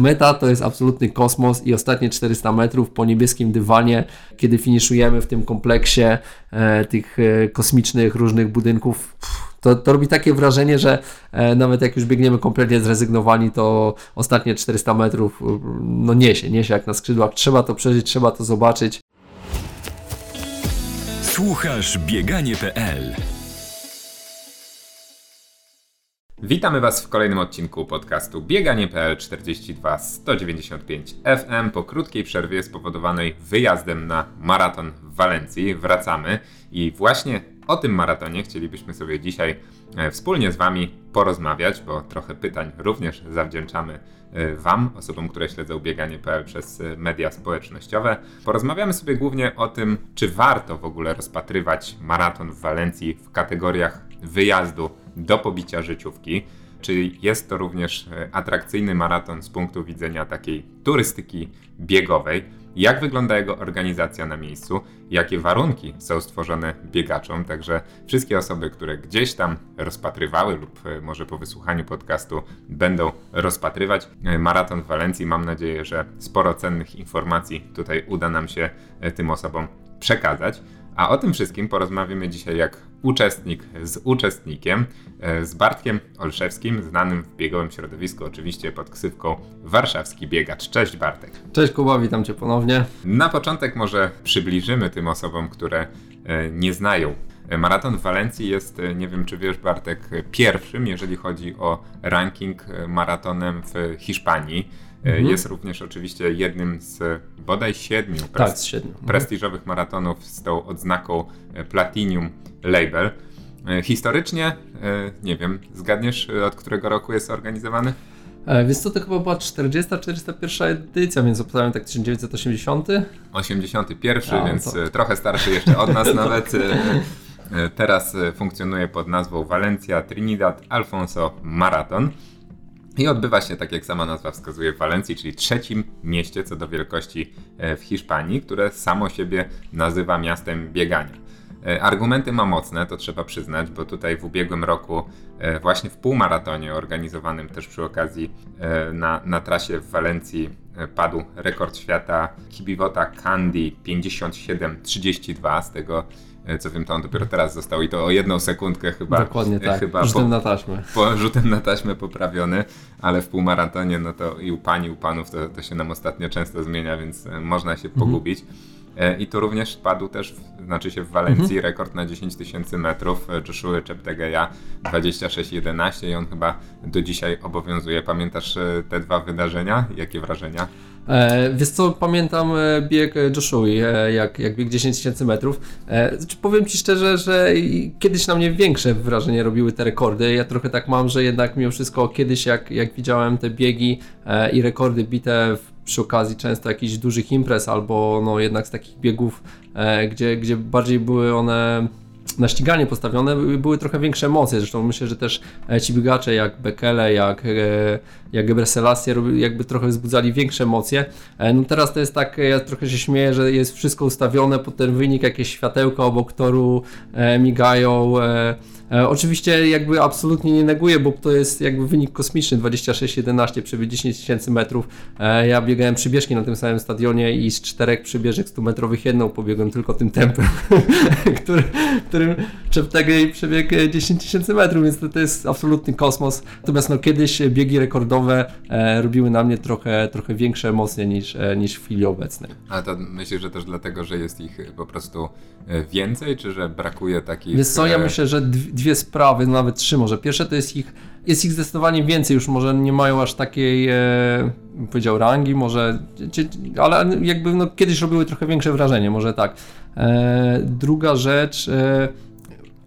meta to jest absolutny kosmos i ostatnie 400 metrów po niebieskim dywanie, kiedy finiszujemy w tym kompleksie e, tych e, kosmicznych różnych budynków. To, to robi takie wrażenie, że e, nawet jak już biegniemy kompletnie zrezygnowani, to ostatnie 400 metrów e, no niesie, niesie jak na skrzydłach. Trzeba to przeżyć, trzeba to zobaczyć. Słuchasz bieganie.pl Witamy Was w kolejnym odcinku podcastu Bieganie.pl 42 195 FM. Po krótkiej przerwie spowodowanej wyjazdem na maraton w Walencji wracamy i właśnie o tym maratonie chcielibyśmy sobie dzisiaj e, wspólnie z Wami porozmawiać, bo trochę pytań również zawdzięczamy e, Wam, osobom, które śledzą bieganie.pl przez e, media społecznościowe. Porozmawiamy sobie głównie o tym, czy warto w ogóle rozpatrywać maraton w Walencji w kategoriach wyjazdu do pobicia życiówki. Czy jest to również atrakcyjny maraton z punktu widzenia takiej turystyki biegowej? jak wygląda jego organizacja na miejscu, jakie warunki są stworzone biegaczom. Także wszystkie osoby, które gdzieś tam rozpatrywały lub e, może po wysłuchaniu podcastu będą rozpatrywać e, maraton w Walencji, mam nadzieję, że sporo cennych informacji tutaj uda nam się e, tym osobom przekazać. A o tym wszystkim porozmawiamy dzisiaj jak uczestnik z uczestnikiem, e, z Bartkiem Olszewskim, znanym w biegowym środowisku oczywiście pod ksywką Warszawski Biegacz. Cześć Bartek. Cześć Kuba, witam Cię ponownie. Na początek może przybliżymy tym osobom, które e, nie znają Maraton w Walencji jest, nie wiem czy wiesz Bartek, pierwszym, jeżeli chodzi o ranking maratonem w Hiszpanii. Mhm. Jest również oczywiście jednym z bodaj siedmiu, tak, z siedmiu. Mhm. prestiżowych maratonów z tą odznaką Platinum Label. E, historycznie, e, nie wiem, zgadniesz od którego roku jest organizowany? E, więc to, to chyba była 40-41 edycja, więc obstawiam tak 1980. 81, A, więc to... trochę starszy jeszcze od nas nawet. Teraz funkcjonuje pod nazwą Valencia Trinidad Alfonso Marathon. I odbywa się, tak jak sama nazwa wskazuje, w Walencji, czyli trzecim mieście co do wielkości e, w Hiszpanii, które samo siebie nazywa miastem biegania. E, argumenty ma mocne, to trzeba przyznać, bo tutaj w ubiegłym roku, e, właśnie w półmaratonie organizowanym też przy okazji na, na trasie w Walencji, padł rekord świata Kibiwota Candy 57-32. Z tego co wiem, to on dopiero teraz został i to o jedną sekundkę chyba. Dokładnie e, tak, chyba rzutem po, na taśmę. Po, rzutem na taśmę poprawiony, ale w półmaratonie, no to i u pani, u panów to, to się nam ostatnio często zmienia, więc e, można się mhm. pogubić. I tu również padł też, znaczy się w Walencji, mhm. rekord na 10 tysięcy metrów Joshua Cheptegeya 26-11 i on chyba do dzisiaj obowiązuje. Pamiętasz te dwa wydarzenia? Jakie wrażenia? E, wiesz co, pamiętam e, bieg Joshua, e, jak, jak bieg 10 tysięcy metrów. E, znaczy powiem Ci szczerze, że kiedyś na mnie większe wrażenie robiły te rekordy. Ja trochę tak mam, że jednak mimo wszystko kiedyś jak, jak widziałem te biegi e, i rekordy bite w, przy okazji często jakichś dużych imprez albo no jednak z takich biegów, e, gdzie, gdzie bardziej były one na ściganie postawione były trochę większe emocje. Zresztą myślę, że też e, ci biegacze jak Bekele, jak, e, jak Gebre Selassie jakby trochę wzbudzali większe emocje. E, no teraz to jest tak, ja trochę się śmieję, że jest wszystko ustawione pod ten wynik, jakieś światełka obok toru migają. E, oczywiście jakby absolutnie nie neguję, bo to jest jakby wynik kosmiczny 26-11 przy 10 tysięcy metrów. E, ja biegałem przybieżki na tym samym stadionie i z czterech przybieżek 100 metrowych jedną pobiegłem tylko tym tempem, który, którym Cheptegei przebiegł 10 tysięcy metrów, więc to, to jest absolutny kosmos. Natomiast no, kiedyś biegi rekordowe e, robiły na mnie trochę, trochę większe emocje niż, e, niż w chwili obecnej. Ale to myślisz, że też dlatego, że jest ich po prostu e, więcej, czy że brakuje takich... Wiesz co, ja myślę, że dwie sprawy, nawet trzy może. Pierwsze to jest ich, jest ich zdecydowanie więcej, już może nie mają aż takiej, e, powiedział, rangi, może, ale jakby no, kiedyś robiły trochę większe wrażenie, może tak. E, druga rzecz, e,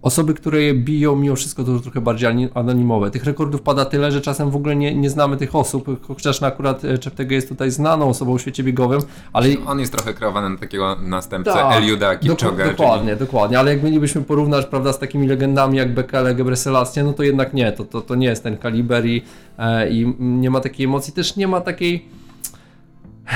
osoby, które je biją, mimo wszystko to trochę bardziej anonimowe. Tych rekordów pada tyle, że czasem w ogóle nie, nie znamy tych osób, chociaż na akurat e, Czeptego jest tutaj znaną osobą w świecie biegowym, ale... On jest trochę kreowany na takiego następcę tak, Eliuda Kipchoge. Dokładnie, czyli... dokładnie, ale jak mielibyśmy porównać, prawda, z takimi legendami jak Bekele, Gebreselassie, no to jednak nie, to, to, to nie jest ten kaliber i, e, i nie ma takiej emocji, też nie ma takiej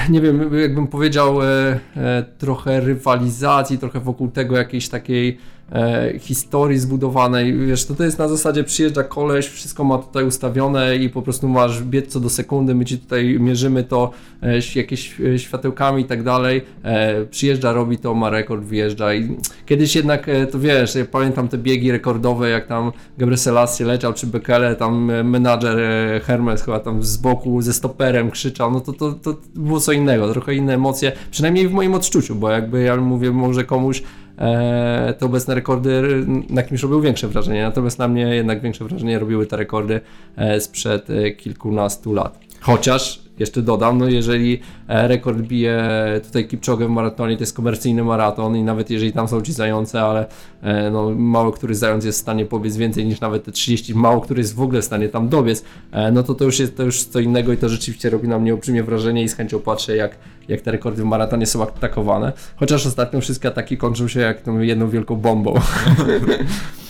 nie wiem, jakbym powiedział, e, e, trochę rywalizacji, trochę wokół tego jakiejś takiej e, historii zbudowanej. Wiesz, to, to jest na zasadzie przyjeżdża koleś, wszystko ma tutaj ustawione i po prostu masz biec co do sekundy, my ci tutaj mierzymy to e, jakieś e, światełkami i tak dalej. E, przyjeżdża, robi to, ma rekord, wyjeżdża i kiedyś jednak, e, to wiesz, ja pamiętam te biegi rekordowe, jak tam Gebre Selassie leciał, czy Bekele, tam e, menadżer Hermes chyba tam z boku ze stoperem krzyczał, no to, to, to było co innego, trochę inne emocje, przynajmniej w moim odczuciu, bo jakby ja mówię, może komuś te obecne rekordy na kimś robią większe wrażenie, natomiast na mnie jednak większe wrażenie robiły te rekordy e, sprzed e, kilkunastu lat. Chociaż jeszcze dodam, no jeżeli e, rekord bije tutaj Kipczogę w maratonie, to jest komercyjny maraton i nawet jeżeli tam są ci zające, ale e, no, mało który zając jest w stanie pobiec więcej niż nawet te 30, mało który jest w ogóle w stanie tam dobiec, e, no to to już jest to już co innego i to rzeczywiście robi na mnie olbrzymie wrażenie i z chęcią patrzę jak, jak te rekordy w maratonie są atakowane. Chociaż ostatnio wszystkie ataki kończą się jak tą jedną wielką bombą.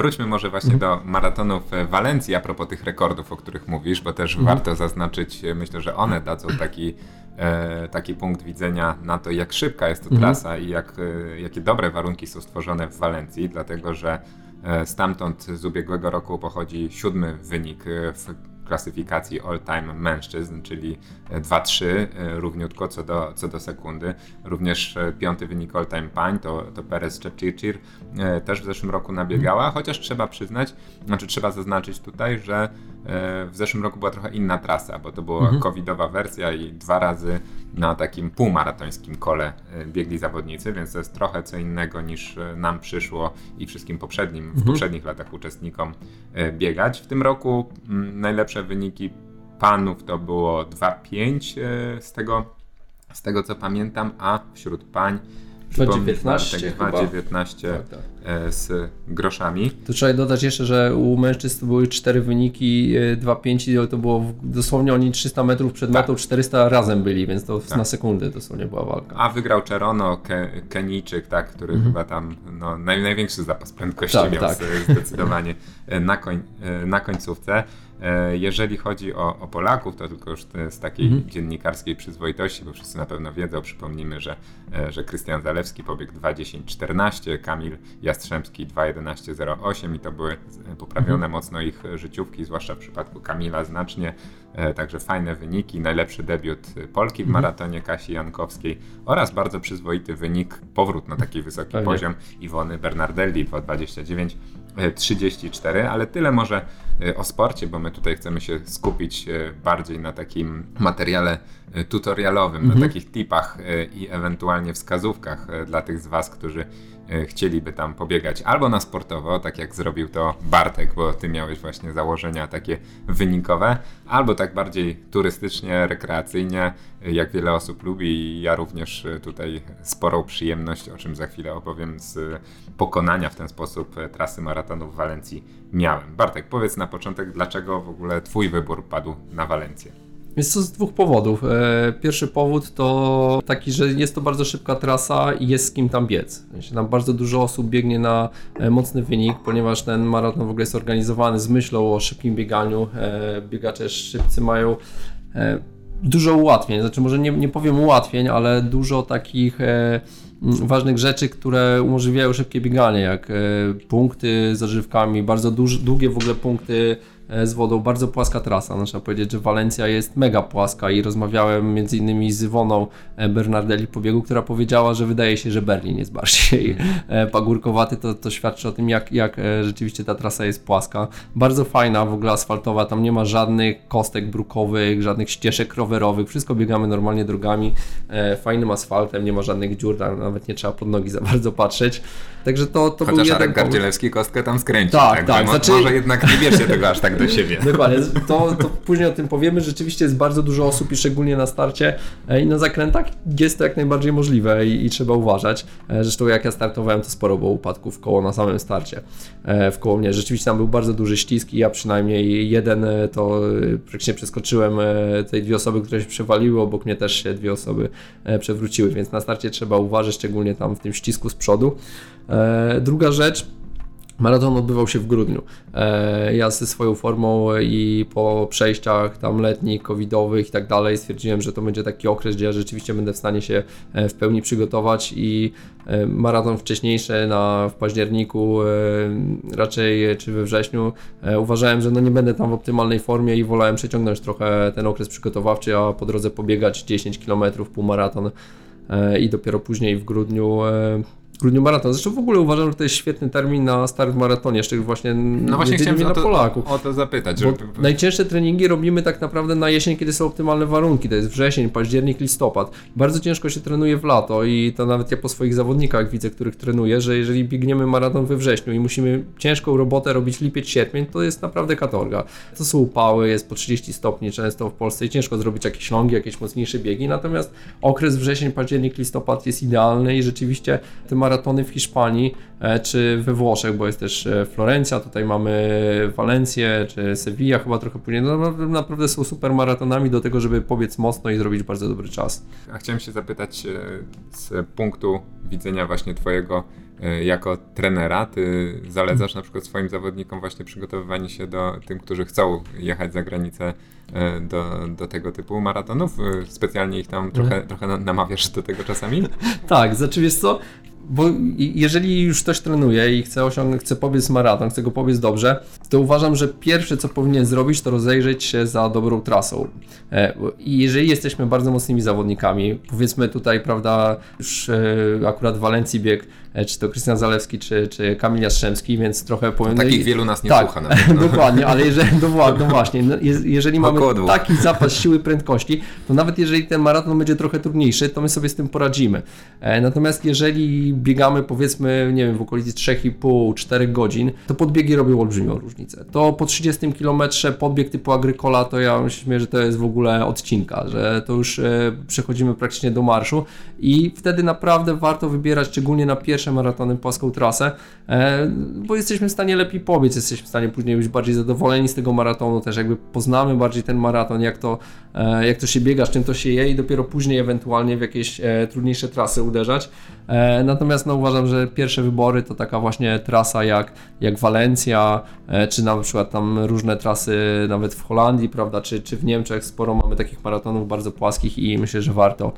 Wróćmy może właśnie do maratonów w Walencji a propos tych rekordów, o których mówisz, bo też warto zaznaczyć, myślę, że one dadzą taki, e, taki punkt widzenia na to, jak szybka jest to trasa i jak, e, jakie dobre warunki są stworzone w Walencji, dlatego że e, stamtąd z ubiegłego roku pochodzi siódmy wynik e, w klasyfikacji all-time mężczyzn, czyli 2-3, e, równiutko co do, co do sekundy. Również e, piąty wynik all-time pań to, to Perez Czepchirchir e, też w zeszłym roku nabiegała, chociaż trzeba przyznać, znaczy trzeba zaznaczyć tutaj, że w zeszłym roku była trochę inna trasa, bo to była mhm. covidowa wersja i dwa razy na takim półmaratońskim kole biegli zawodnicy, więc to jest trochę co innego niż nam przyszło i wszystkim poprzednim, mhm. w poprzednich latach uczestnikom biegać. W tym roku mm, najlepsze wyniki panów to było 2,5 z tego, z tego co pamiętam, a wśród pań 2,19 tak, 2,19 tak, tak. Z groszami. Tu trzeba dodać jeszcze, że u mężczyzn to były cztery wyniki, 2,5 to było dosłownie oni 300 metrów przed metą, 400 razem byli, więc to tak. na sekundę dosłownie była walka. A wygrał Czerono, Ke Kenijczyk, tak, który mhm. chyba tam no, naj, największy zapas prędkości tak, miał zdecydowanie na, koń, na końcówce. E, jeżeli chodzi o, o, Polaków, to tylko już z takiej mhm. dziennikarskiej przyzwoitości, bo wszyscy na pewno wiedzą, przypomnijmy, że, e, że Krystian Zalewski pobiegł 2.10.14, Kamil Jastrzębski 2.11.08 i to były poprawione mhm. mocno ich życiówki, zwłaszcza w przypadku Kamila znacznie, e, także fajne wyniki, najlepszy debiut Polki w mhm. maratonie Kasi Jankowskiej oraz bardzo przyzwoity wynik, powrót na taki wysoki Pewnie. poziom Iwony Bernardelli 2.29 34, ale tyle może e, o sporcie, bo my tutaj chcemy się skupić e, bardziej na takim materiale e, tutorialowym, mhm. na takich tipach i ewentualnie wskazówkach dla tych z Was, którzy E, chcieliby tam pobiegać albo na sportowo, tak jak zrobił to Bartek, bo ty miałeś właśnie założenia takie wynikowe, albo tak bardziej turystycznie, rekreacyjnie, jak wiele osób lubi i ja również tutaj sporą przyjemność, o czym za chwilę opowiem, z pokonania w ten sposób trasy maratonu w Walencji miałem. Bartek, powiedz na początek, dlaczego w ogóle twój wybór padł na Walencję? Jest to z dwóch powodów. E, pierwszy powód to taki, że jest to bardzo szybka trasa i jest z kim tam biec. Tam bardzo dużo osób biegnie na e, mocny wynik, ponieważ ten maraton w ogóle jest organizowany z myślą o szybkim bieganiu. E, biegacze szybcy mają dużo ułatwień, znaczy może nie, nie powiem ułatwień, ale dużo takich ważnych rzeczy, które umożliwiają szybkie bieganie, jak punkty z ożywkami, bardzo duż, długie w ogóle punkty z wodą, bardzo płaska trasa. No, trzeba powiedzieć, że Walencja jest mega płaska i rozmawiałem między innymi z Iwoną e, Bernardelli po biegu, która powiedziała, że wydaje się, że Berlin jest bardziej e, pagórkowaty. To, to świadczy o tym, jak, jak rzeczywiście ta trasa jest płaska. Bardzo fajna, w ogóle asfaltowa, tam nie ma żadnych kostek brukowych, żadnych ścieżek rowerowych, wszystko biegamy normalnie drogami, fajnym asfaltem, nie ma żadnych dziur, nawet nie trzeba pod nogi za bardzo patrzeć. Także to, to Chociaż był Arek Gardzielewski kostkę tam skręcił. Tak, tak. tak. Znaczy... Może jednak nie bierzcie tego aż tak do siebie. Dokładnie. To, to później o tym powiemy. Rzeczywiście jest bardzo dużo osób i szczególnie na starcie e, i na zakrętach jest to jak najbardziej możliwe i, i trzeba uważać. E, zresztą jak ja startowałem, to sporo było upadków koło na samym starcie. E, w koło mnie rzeczywiście tam był bardzo duży ścisk i ja przynajmniej jeden to praktycznie przeskoczyłem tej dwie osoby, które się przewaliły, obok mnie też się dwie osoby przewróciły, więc na starcie trzeba uważać, szczególnie tam w tym ścisku z przodu. Druga rzecz, Maraton odbywał się w grudniu. E, ja ze swoją formą i po przejściach tam letnich, covidowych i tak dalej stwierdziłem, że to będzie taki okres, gdzie ja rzeczywiście będę w stanie się e, w pełni przygotować i e, maraton wcześniejszy na, w październiku raczej czy we wrześniu uważałem, że no nie będę tam w optymalnej formie i wolałem przeciągnąć trochę ten okres przygotowawczy, a po drodze pobiegać 10 km, półmaraton i dopiero później w grudniu grudniu maraton. Zresztą w ogóle uważam, że to jest świetny termin na start w maratonie, jeszcze właśnie No właśnie chciałem na to, Polaków. o to zapytać. Bo Najcięższe treningi robimy tak naprawdę na jesień, kiedy są optymalne warunki. To jest wrzesień, październik, listopad. Bardzo ciężko się trenuje w lato i to nawet ja po swoich zawodnikach widzę, których trenuję, że jeżeli biegniemy maraton we wrześniu i musimy ciężką robotę robić lipiec, sierpień, to jest naprawdę katorga. To są upały, jest po 30 stopni często w Polsce i ciężko zrobić jakieś longi, jakieś mocniejsze biegi, natomiast okres wrzesień, październik, listopad jest idealny i rzeczywiście te maratony w Hiszpanii e, czy we Włoszech, bo jest też e, Florencja, tutaj mamy Walencję czy Sevilla chyba trochę później. No, naprawdę, naprawdę są super maratonami do tego, żeby pobiec mocno i zrobić bardzo dobry czas. A chciałem się zapytać e, z punktu widzenia właśnie Twojego jako trenera, ty zalecasz na przykład swoim zawodnikom właśnie przygotowywanie się do tym, którzy chcą jechać za granicę do, do tego typu maratonów? Specjalnie ich tam trochę, mhm. trochę namawiasz do tego czasami? tak, znaczy wiesz co, bo jeżeli już ktoś trenuje i chce osiągnąć, chce pobiec maraton, chce go pobiec dobrze, to uważam, że pierwsze co powinien zrobić, to rozejrzeć się za dobrą trasą. E, I jeżeli jesteśmy bardzo mocnymi zawodnikami, powiedzmy tutaj, prawda, już e, akurat w Walencji bieg czy to Krystian Zalewski, czy, czy Kamil Jastrzębski, więc trochę powiem... No takich wielu nas nie tak, słucha nawet. No. dokładnie, ale jeżeli, no, no właśnie, no, jeżeli mamy taki zapas siły, prędkości, to nawet jeżeli ten maraton będzie trochę trudniejszy, to my sobie z tym poradzimy. E, natomiast jeżeli biegamy powiedzmy, nie wiem, w okolicy 3,5-4 godzin, to podbiegi robią olbrzymią różnicę. To po 30 km podbieg typu Agrykola, to ja myślę, że to jest w ogóle odcinka, że to już e, przechodzimy praktycznie do marszu i wtedy naprawdę warto wybierać, szczególnie na pierwszy pierwsze maratony płaską trasę, e, bo jesteśmy w stanie lepiej pobiec, jesteśmy w stanie później być bardziej zadowoleni z tego maratonu, też jakby poznamy bardziej ten maraton, jak to, e, jak to się biega, z czym to się je i dopiero później ewentualnie w jakieś e, trudniejsze trasy uderzać. Natomiast no, uważam, że pierwsze wybory to taka właśnie trasa jak, jak Walencja, czy na przykład tam różne trasy nawet w Holandii, prawda, czy, czy w Niemczech sporo mamy takich maratonów bardzo płaskich i myślę, że warto,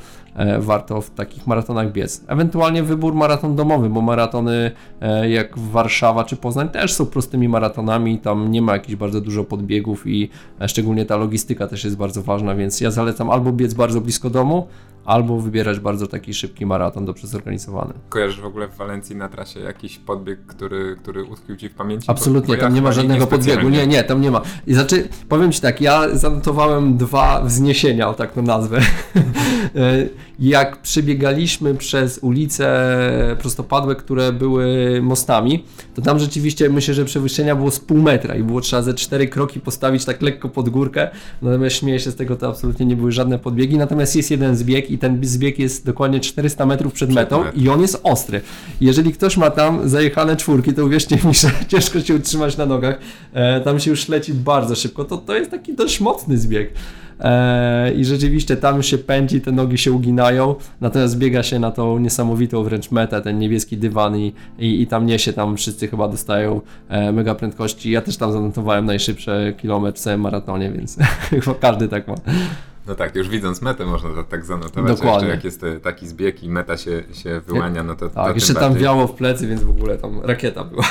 warto w takich maratonach biec. Ewentualnie wybór maraton domowy bo maratony e, jak Warszawa czy Poznań też są prostymi maratonami, tam nie ma jakichś bardzo dużo podbiegów i e, szczególnie ta logistyka też jest bardzo ważna, więc ja zalecam albo biec bardzo blisko domu, albo wybierać bardzo taki szybki maraton dobrze zorganizowany. Kojarzysz w ogóle w Walencji na trasie jakiś podbieg, który, który utkwił Ci w pamięci? Absolutnie, tam nie ma żadnego podbiegu. Nie, nie, tam nie ma. I znaczy, powiem Ci tak, ja zanotowałem dwa wzniesienia, o tak to nazwę. E, jak przebiegaliśmy przez ulice prostopadłe, które były mostami, to tam rzeczywiście myślę, że przewyższenia było z pół metra i było trzeba ze cztery kroki postawić tak lekko pod górkę. Natomiast śmieję się z tego, to absolutnie nie były żadne podbiegi. Natomiast jest jeden zbieg i ten zbieg jest dokładnie 400 metrów przed metą i on jest ostry. Jeżeli ktoś ma tam zajechane czwórki, to uwierzcie mi, że ciężko się utrzymać na nogach. E, tam się już leci bardzo szybko. To, to jest taki dość mocny zbieg. E, I rzeczywiście tam się pędzi, te nogi się uginają, natomiast biega się na tą niesamowitą wręcz metę, ten niebieski dywan i, i, i tam niesie, tam wszyscy chyba dostają e, mega prędkości. Ja też tam zanotowałem najszybsze kilometr w całym maratonie, więc chyba każdy tak ma. No tak, już widząc metę można to tak zanotować, Dokładnie. jak jest e, taki zbieg i meta się, się wyłania, no to Tak, to jeszcze tam wiało w plecy, więc w ogóle tam rakieta była.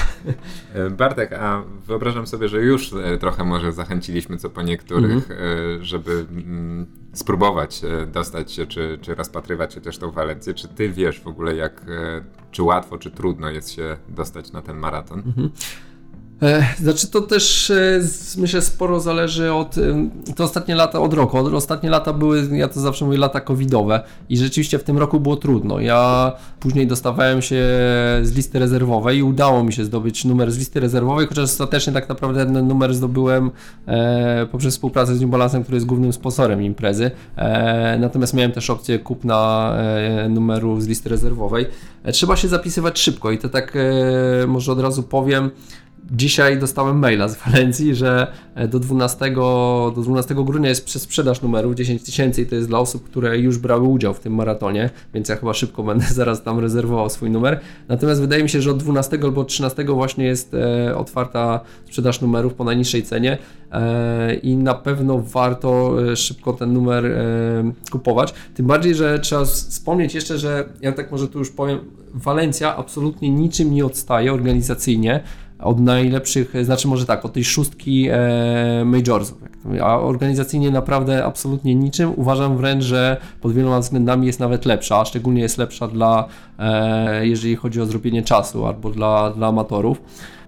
E, Bartek, a wyobrażam sobie, że już e, trochę może zachęciliśmy co po niektórych, mhm. żeby mm, spróbować dostać się, czy, czy rozpatrywać chociaż tą Walencję. Czy ty wiesz w ogóle jak, czy łatwo, czy trudno jest się dostać na ten maraton? Mhm. E, znaczy to też e, myślę sporo zależy od to ostatnie lata od roku. Ostatnie lata były, ja to zawsze mówię, lata covidowe i rzeczywiście w tym roku było trudno. Ja później dostawałem się z listy rezerwowej i udało mi się zdobyć numer z listy rezerwowej, chociaż ostatecznie tak naprawdę ten numer zdobyłem e, poprzez współpracę z New Balance'em, który jest głównym sponsorem imprezy. natomiast miałem też opcję kupna numeru z listy rezerwowej. trzeba się zapisywać szybko i to tak może od razu powiem, Dzisiaj dostałem maila z Walencji, że do 12, do 12 grudnia jest przesprzedaż numerów 10 tysięcy i to jest dla osób, które już brały udział w tym maratonie, więc ja chyba szybko będę zaraz tam rezerwował swój numer. Natomiast wydaje mi się, że od 12 albo 13 właśnie jest e, otwarta sprzedaż numerów po najniższej cenie e, i na pewno warto e, szybko ten numer kupować. Tym bardziej, że trzeba wspomnieć jeszcze, że ja tak może tu już powiem, Walencja absolutnie niczym nie odstaje organizacyjnie od najlepszych, znaczy może tak, od tej szóstki e, majorsów. A organizacyjnie naprawdę absolutnie niczym. Uważam wręcz, że pod wieloma względami jest nawet lepsza, a szczególnie jest lepsza dla, e, jeżeli chodzi o zrobienie czasu albo dla, dla amatorów.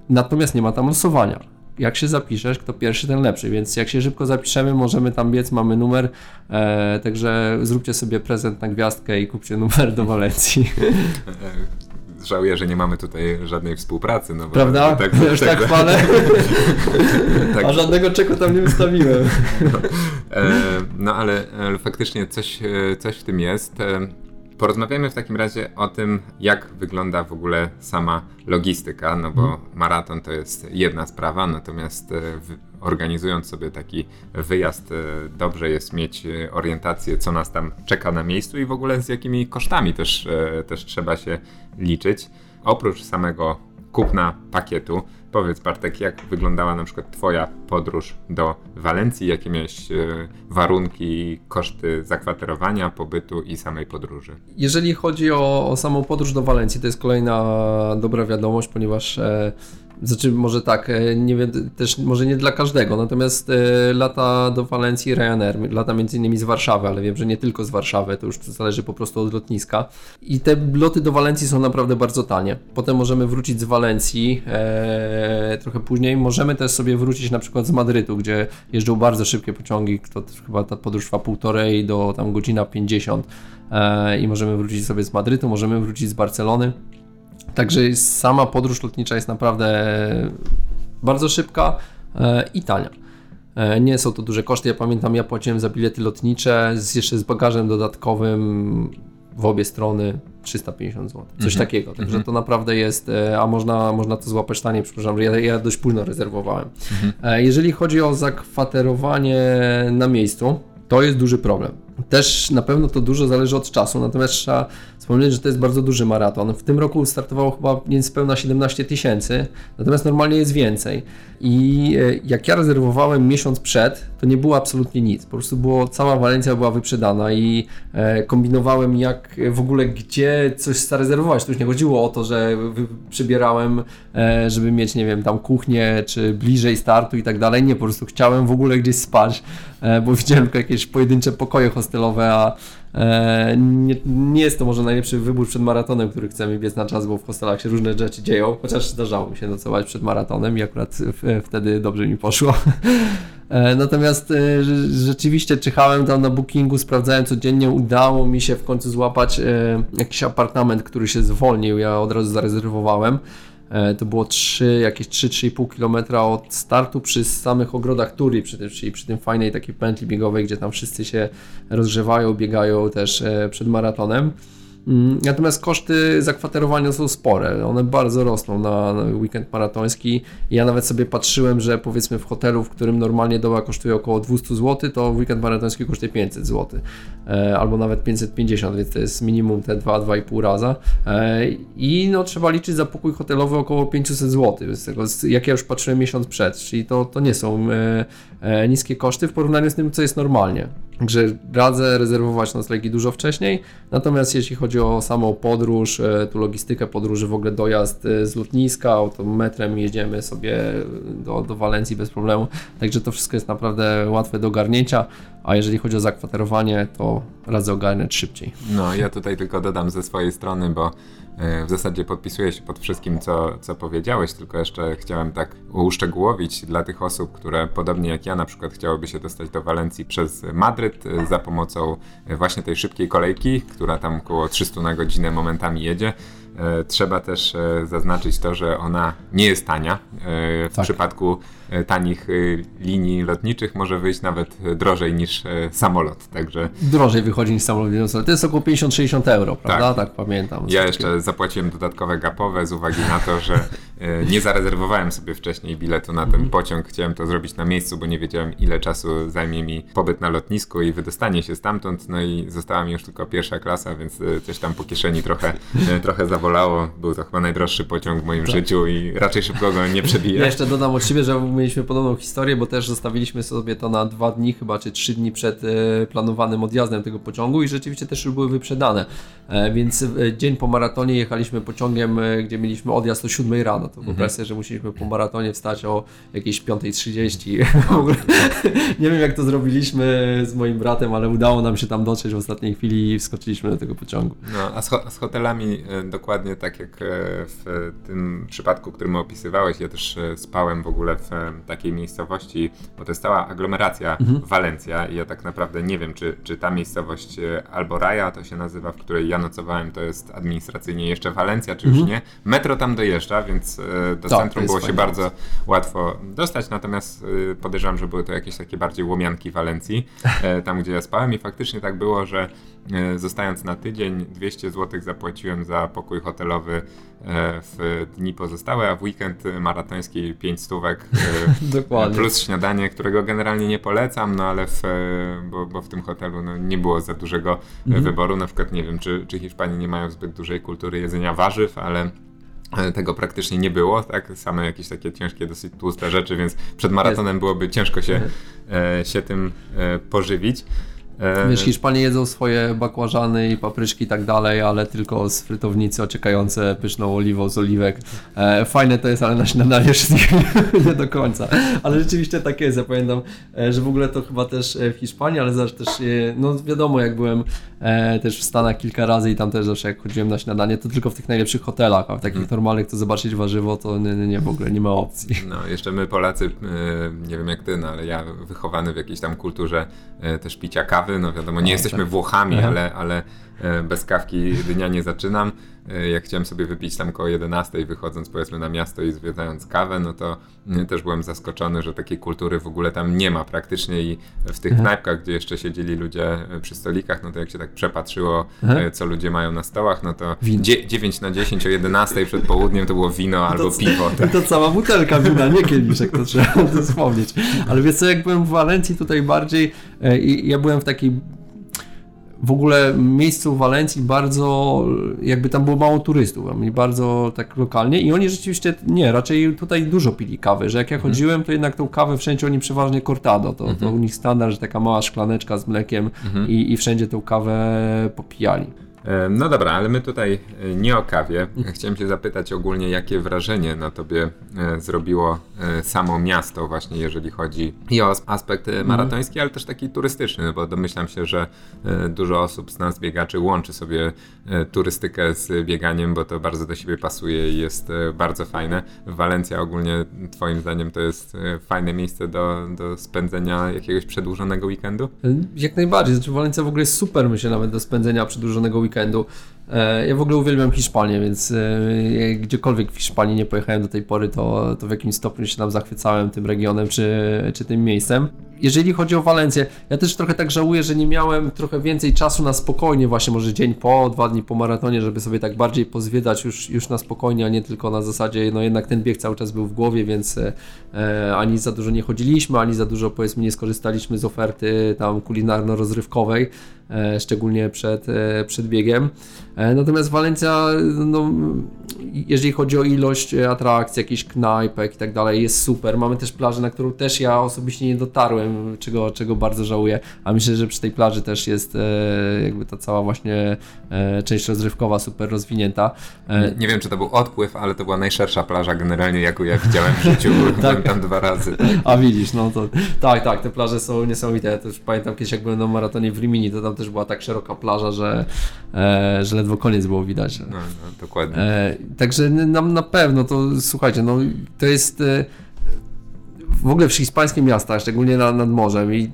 Natomiast nie ma tam losowania jak się zapiszesz, kto pierwszy, ten lepszy, więc jak się szybko zapiszemy, możemy tam biec, mamy numer, e, także zróbcie sobie prezent na gwiazdkę i kupcie numer do Walencji. żałuję, że nie mamy tutaj żadnej współpracy. No Prawda? Tak, Już tak, tak chwalę. tak. A żadnego czeku tam nie wystawiłem. no, e, no ale, ale, faktycznie coś, e, coś w tym jest. E, porozmawiamy w takim razie o tym, jak wygląda w ogóle sama logistyka, no bo mhm. maraton to jest jedna sprawa, natomiast e, organizując sobie taki wyjazd, dobrze jest mieć orientację, co nas tam czeka na miejscu i w ogóle z jakimi kosztami też, też trzeba się liczyć. Oprócz samego kupna pakietu, powiedz Bartek, jak wyglądała na przykład Twoja podróż do Walencji, jakie miałeś e, warunki, koszty zakwaterowania, pobytu i samej podróży? Jeżeli chodzi o, o samą podróż do Walencji, to jest kolejna dobra wiadomość, ponieważ e, znaczy, może tak, e, nie wiem, też może nie dla każdego, natomiast e, lata do Walencji Ryanair, lata między innymi z Warszawy, ale wiem, że nie tylko z Warszawy, to już zależy po prostu od lotniska. I te loty do Walencji są naprawdę bardzo tanie. Potem możemy wrócić z Walencji e, trochę później. Możemy też sobie wrócić na przykład z Madrytu, gdzie jeżdżą bardzo szybkie pociągi, to chyba ta podróż trwa półtorej do tam godzina 50 e, i możemy wrócić sobie z Madrytu, możemy wrócić z Barcelony. Także sama podróż lotnicza jest naprawdę bardzo szybka e, i tania. E, nie są to duże koszty. Ja pamiętam, ja płaciłem za bilety lotnicze z, jeszcze z bagażem dodatkowym w obie strony 350 zł. Coś mm -hmm. takiego. Także mm -hmm. to naprawdę jest, e, a można, można to złapać taniej, przepraszam, ja, ja dość późno rezerwowałem. Mm -hmm. Jeżeli chodzi o zakwaterowanie na miejscu, to jest duży problem. Też na pewno to dużo zależy od czasu, natomiast trzeba wspomnieć, że to jest bardzo duży maraton. W tym roku startowało chyba niespełna 17 tysięcy, natomiast normalnie jest więcej. I e, jak ja rezerwowałem miesiąc przed, to nie było absolutnie nic. Po prostu było, cała Walencja była wyprzedana i e, kombinowałem jak w ogóle gdzie coś zarezerwować. To już nie chodziło o to, że przybierałem, e, żeby mieć, nie wiem, tam kuchnię, czy bliżej startu i tak dalej. Nie, po prostu chciałem w ogóle gdzieś spać, bo widziałem jakieś pojedyncze pokoje hostelowe, a nie, nie, jest to może najlepszy wybór przed maratonem, który chcemy biec na czas, bo w hostelach się różne rzeczy dzieją, chociaż zdarzało mi się nocować przed maratonem i akurat wtedy dobrze mi poszło. E, natomiast e, rzeczywiście czyhałem tam na bookingu, sprawdzałem codziennie, udało mi się w końcu złapać jakiś apartament, który się zwolnił, ja od razu zarezerwowałem. E, to było 3, jakieś 3-3,5 km od startu przy samych ogrodach Turi, przy tym, czyli przy tym fajnej takiej pętli biegowej, gdzie tam wszyscy się rozgrzewają, biegają też e, przed maratonem. Mm, natomiast koszty zakwaterowania są spore, one bardzo rosną na, weekend maratoński. Ja nawet sobie patrzyłem, że powiedzmy w hotelu, w którym normalnie doba kosztuje około 200 zł, to weekend maratoński kosztuje 500 zł, e, albo nawet 550, więc to jest minimum te 2-2,5 raza. E, I no, trzeba liczyć za pokój hotelowy około 500 zł, z tego, jak ja już patrzyłem miesiąc przed, czyli to, to nie są e, niskie koszty w porównaniu z tym, co jest normalnie. Także radzę rezerwować noclegi dużo wcześniej. Natomiast jeśli chodzi o samą podróż, e, tu logistykę podróży, w ogóle dojazd e, z lotniska, autometrem jedziemy sobie do, do Walencji bez problemu. Także to wszystko jest naprawdę łatwe do ogarnięcia. A jeżeli chodzi o zakwaterowanie, to radzę ogarniać szybciej. No, ja tutaj tylko dodam ze swojej strony, bo w zasadzie podpisuję się pod wszystkim, co, co powiedziałeś, tylko jeszcze chciałem tak uszczegółowić dla tych osób, które podobnie jak ja na przykład chciałyby się dostać do Walencji przez Madryt e, za pomocą e, właśnie tej szybkiej kolejki, która tam około 300 na godzinę momentami jedzie. Trzeba też zaznaczyć to, że ona nie jest tania. W tak. przypadku tanich linii lotniczych może wyjść nawet drożej niż samolot, także... Drożej wychodzi niż samolot. To jest około 50-60 euro, prawda? Tak, tak pamiętam. Ja jeszcze zapłaciłem dodatkowe gapowe z uwagi na to, że nie zarezerwowałem sobie wcześniej biletu na ten Mhm. pociąg. Chciałem to zrobić na miejscu, bo nie wiedziałem ile czasu zajmie mi pobyt na lotnisku i wydostanie się stamtąd. No i została mi już tylko pierwsza klasa, więc e, coś tam po kieszeni trochę, e, trochę zawolało. Był to chyba najdroższy pociąg w moim życiu i raczej szybko go nie Ja przebiję. jeszcze dodam od siebie, że mieliśmy podobną historię, bo też zostawiliśmy sobie to na dwa dni chyba, czy trzy dni przed e, planowanym odjazdem tego pociągu i rzeczywiście też już były wyprzedane. E, Więc e, dzień po maratonie jechaliśmy pociągiem, e, gdzie mieliśmy odjazd o 7 rano. To wyobraź sobie, że musieliśmy po maratonie wstać o jakieś 5.30. W ogóle nie wiem jak to zrobiliśmy z moim bratem, ale udało nam się tam dotrzeć w ostatniej chwili i wskoczyliśmy do tego pociągu. No, a z, ho- z hotelami e, dokładnie tak jak e, w tym przypadku, który my opisywałeś, ja też e, spałem w ogóle w takiej miejscowości, bo to jest cała aglomeracja Walencja i ja tak naprawdę nie wiem, czy, czy ta miejscowość Alboraja to się nazywa, w której ja nocowałem, to jest administracyjnie jeszcze Walencja, czy już nie. Metro tam dojeżdża, więc e, do Tak, to centrum jest było się bardzo łatwo dostać, natomiast e, podejrzewam, że były to jakieś takie bardziej łomianki Walencji, e, tam gdzie ja spałem i faktycznie tak było, że zostając na tydzień 200 zł zapłaciłem za pokój hotelowy w dni pozostałe, a w weekend maratoński 5 stówek plus śniadanie, którego generalnie nie polecam, no ale w, bo, bo w tym hotelu no, nie było za dużego e, wyboru, na przykład nie wiem, czy, czy Hiszpanii nie mają zbyt dużej kultury jedzenia warzyw, ale tego praktycznie nie było, tak? Same jakieś takie ciężkie, dosyć tłuste rzeczy, więc przed maratonem byłoby ciężko się, e, się tym e, pożywić. E, Wiesz, Hiszpanie jedzą swoje bakłażany i papryczki i tak dalej, ale tylko z frytownicy ociekające pyszną oliwą z oliwek. E, fajne to jest, ale na śniadanie wszystkich nie do końca. Ale rzeczywiście tak jest. Ja pamiętam, e, że w ogóle to chyba też w Hiszpanii, ale zawsze też, no wiadomo, jak byłem e, też w Stanach kilka razy i tam też zawsze jak chodziłem na śniadanie, to tylko w tych najlepszych hotelach, a w takich normalnych to zobaczyć warzywo, to nie, nie, nie w ogóle nie ma opcji. No, jeszcze my Polacy, nie wiem jak ty, no ale ja wychowany w jakiejś tam kulturze też picia kawy, no wiadomo, nie jesteśmy Włochami, Aha. ale, ale e, bez kawki dnia nie zaczynam. E, Jak chciałem sobie wypić tam koło 11 wychodząc powiedzmy na miasto i zwiedzając kawę, no to mm, też byłem zaskoczony, że takiej kultury w ogóle tam nie ma praktycznie i w tych knajpach, gdzie jeszcze siedzieli ludzie e, przy stolikach, no to jak się tak przepatrzyło, e, co ludzie mają na stołach, no to Wino. dzie- 9 na 10 o 11 przed południem to było wino albo piwo. I to cała butelka wina, nie kieliszek, to trzeba to wspomnieć. Ale wiesz co, jak byłem w Walencji tutaj bardziej, e, i ja byłem w takiej w ogóle miejscu w Walencji bardzo, jakby tam było mało turystów, bardzo tak lokalnie i oni rzeczywiście, nie, raczej tutaj dużo pili kawy, że jak ja chodziłem, to jednak tą kawę wszędzie oni przeważnie cortado, to, to u nich standard, że taka mała szklaneczka z mlekiem i, i wszędzie tą kawę popijali. No dobra, ale my tutaj e, nie o kawie. Chciałem Cię zapytać ogólnie, jakie wrażenie na Tobie e, zrobiło e, samo miasto, właśnie jeżeli chodzi i o as- aspekt e, maratoński, ale też taki turystyczny, bo domyślam się, że dużo osób z nas biegaczy łączy sobie turystykę z bieganiem, bo to bardzo do siebie pasuje i jest bardzo fajne. Walencja ogólnie, Twoim zdaniem, to jest fajne miejsce do, do spędzenia jakiegoś przedłużonego weekendu? Jak najbardziej, znaczy Walencja w ogóle jest super, myślę, nawet do spędzenia przedłużonego weekendu. E, Ja w ogóle uwielbiam Hiszpanię, więc e, gdziekolwiek w Hiszpanii nie pojechałem do tej pory, to, to w jakimś stopniu się tam zachwycałem tym regionem czy, czy tym miejscem. Jeżeli chodzi o Walencję, ja też trochę tak żałuję, że nie miałem trochę więcej czasu na spokojnie, właśnie może dzień po, dwa dni po maratonie, żeby sobie tak bardziej pozwiedzać już, już na spokojnie, a nie tylko na zasadzie, no jednak ten bieg cały czas był w głowie, więc e, ani za dużo nie chodziliśmy, ani za dużo powiedzmy nie skorzystaliśmy z oferty tam kulinarno-rozrywkowej, e, szczególnie przed, e, przed biegiem. E, natomiast Walencja, no, jeżeli chodzi o ilość e, atrakcji, jakichś knajpek i tak dalej, jest super. Mamy też plażę, na którą też ja osobiście nie dotarłem, czego, czego bardzo żałuję, a myślę, że przy tej plaży też jest e, jakby ta cała właśnie e, część rozrywkowa super rozwinięta. E, Nie wiem, czy to był odpływ, ale to była najszersza plaża generalnie, jaką ja widziałem w życiu. Byłem tam dwa razy. A widzisz, no to tak, tak, te plaże są niesamowite. Ja też pamiętam kiedyś, jak byłem na maratonie w Rimini, to tam też była tak szeroka plaża, że, e, że ledwo koniec było widać. No, no, dokładnie. E, także nam na pewno to słuchajcie, no to jest e, w ogóle w hiszpańskie miasta, szczególnie na, nad morzem i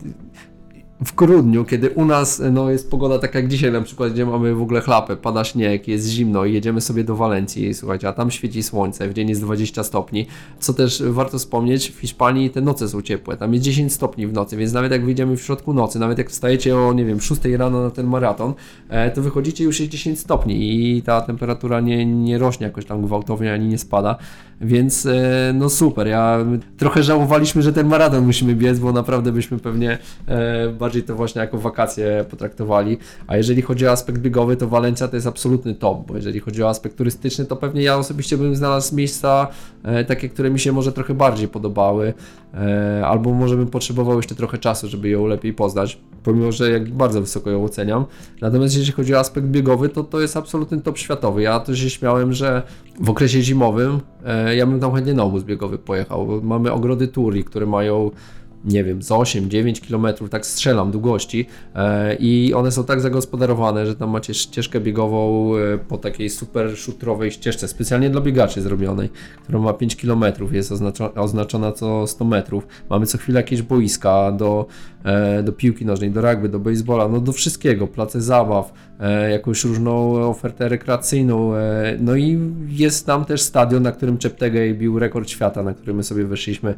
w grudniu, kiedy u nas no, jest pogoda taka jak dzisiaj na przykład, gdzie mamy w ogóle chlapę, pada śnieg, jest zimno i jedziemy sobie do Walencji, słuchajcie, a tam świeci słońce, w dzień jest 20 stopni, co też warto wspomnieć, w Hiszpanii te noce są ciepłe, tam jest 10 stopni w nocy, więc nawet jak wyjdziemy w środku nocy, nawet jak wstajecie o, nie wiem, 6 rano na ten maraton, e, to wychodzicie już jest 10 stopni i ta temperatura nie, nie rośnie jakoś tam gwałtownie, ani nie spada, więc e, no super, ja trochę żałowaliśmy, że ten maraton musimy biec, bo naprawdę byśmy pewnie e, bardziej to właśnie jako wakacje potraktowali. A jeżeli chodzi o aspekt biegowy, to Walencja to jest absolutny top, bo jeżeli chodzi o aspekt turystyczny, to pewnie ja osobiście bym znalazł miejsca e, takie, które mi się może trochę bardziej podobały, albo może bym potrzebował jeszcze trochę czasu, żeby ją lepiej poznać, pomimo, że jak bardzo wysoko ją oceniam. Natomiast jeśli chodzi o aspekt biegowy, to to jest absolutny top światowy. Ja też się śmiałem, że w okresie zimowym ja bym tam chętnie na obóz biegowy pojechał. Mamy ogrody Turi, które mają nie wiem, z 8-9 km, tak strzelam długości e, i one są tak zagospodarowane, że tam macie ścieżkę biegową e, po takiej super szutrowej ścieżce, specjalnie dla biegaczy zrobionej, która ma 5 km, jest oznaczona, oznaczona co 100 metrów. Mamy co chwilę jakieś boiska do, e, do piłki nożnej, do rugby, do baseballa, no do wszystkiego, place zabaw, jakąś różną ofertę rekreacyjną, no i jest tam też stadion, na którym Cheptegei bił rekord świata, na którym my sobie weszliśmy,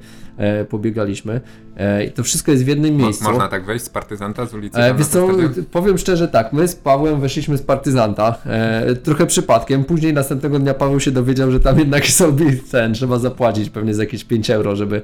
pobiegaliśmy. E, I to wszystko jest w jednym miejscu. Można tak wejść z partyzanta z ulicy? E, wiesz co, powiem szczerze tak, my z Pawłem weszliśmy z partyzanta, e, trochę przypadkiem, później następnego dnia Paweł się dowiedział, że tam jednak sobie ten, trzeba zapłacić pewnie za jakieś 5 euro, żeby, e,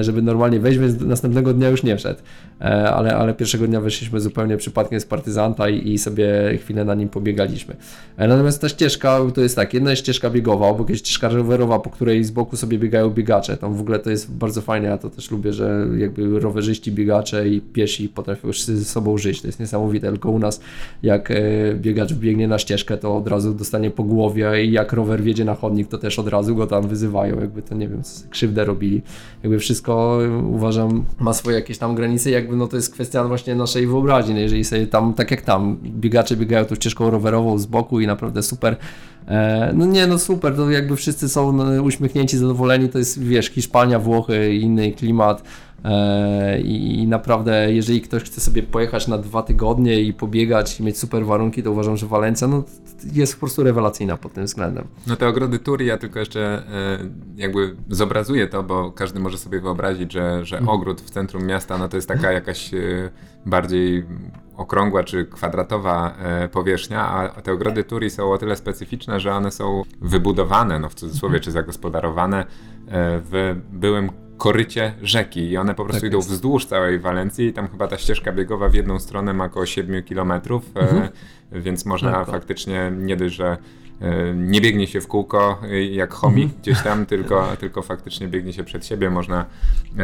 żeby normalnie wejść, więc następnego dnia już nie wszedł, e, ale, ale pierwszego dnia weszliśmy zupełnie przypadkiem z partyzanta i, i sobie chwilę na nim pobiegaliśmy. E, natomiast ta ścieżka to jest tak, jedna jest ścieżka biegowa, obok jest ścieżka rowerowa, po której z boku sobie biegają biegacze, tam w ogóle to jest bardzo fajne, ja to też lubię, że jakby rowerzyści, biegacze i piesi potrafią już ze sobą żyć. To jest niesamowite, tylko u nas jak e, biegacz biegnie na ścieżkę, to od razu dostanie po głowie i jak rower wjedzie na chodnik, to też od razu go tam wyzywają, jakby to nie wiem, krzywdę robili. Jakby wszystko uważam ma swoje jakieś tam granice, jakby no to jest kwestia właśnie naszej wyobraźni. No jeżeli sobie tam, tak jak tam, biegacze biegają tą ścieżką rowerową z boku i naprawdę super e, no nie, no super, to jakby wszyscy są no, uśmiechnięci, zadowoleni, to jest, wiesz, Hiszpania, Włochy, inny klimat, I naprawdę, jeżeli ktoś chce sobie pojechać na dwa tygodnie i pobiegać i mieć super warunki, to uważam, że Walencja no, jest po prostu rewelacyjna pod tym względem. No te ogrody Turi, ja tylko jeszcze e, jakby zobrazuję to, bo każdy może sobie wyobrazić, że, że mhm. ogród w centrum miasta no to jest taka jakaś e, bardziej okrągła czy kwadratowa powierzchnia, a te ogrody Turi są o tyle specyficzne, że one są wybudowane, no w cudzysłowie, czy zagospodarowane w byłym korycie rzeki i one po prostu tak idą jest. wzdłuż całej Walencji i tam chyba ta ścieżka biegowa w jedną stronę ma około 7 km, e, mhm. więc można tak, faktycznie nie dość, że e, nie biegnie się w kółko e, jak chomik mhm. gdzieś tam, tylko, tylko faktycznie biegnie się przed siebie, można,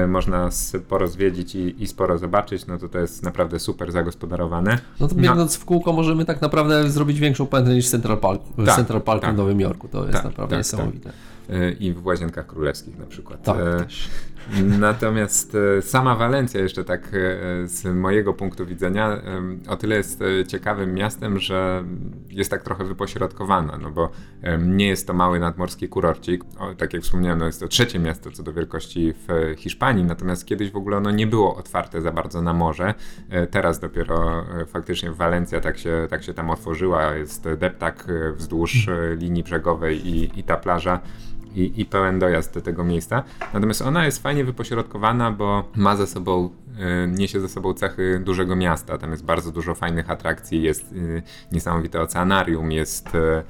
można sporo zwiedzić i, i sporo zobaczyć, no to to jest naprawdę super zagospodarowane. No to no. biegnąc no. w kółko możemy tak naprawdę zrobić większą pętlę niż Central Park, tak, Central Park tak. w Nowym Jorku, to jest tak, naprawdę tak, niesamowite. Tak. I w Łazienkach Królewskich na przykład. Tak, Natomiast e, sama Walencja jeszcze tak z mojego punktu widzenia o tyle jest ciekawym miastem, że jest tak trochę wypośrodkowana, no bo nie jest to mały nadmorski kurorcik. O, tak jak wspomniałem, no jest to trzecie miasto co do wielkości w Hiszpanii, natomiast kiedyś w ogóle ono nie było otwarte za bardzo na morze. Teraz dopiero faktycznie Walencja tak się, tak się tam otworzyła, jest deptak wzdłuż linii brzegowej i, i ta plaża i, i pełen dojazd do tego miejsca. Natomiast ona jest fajnie wypośrodkowana, bo ma ze sobą y, niesie ze sobą cechy dużego miasta. Tam jest bardzo dużo fajnych atrakcji, jest y, niesamowite oceanarium, jest y,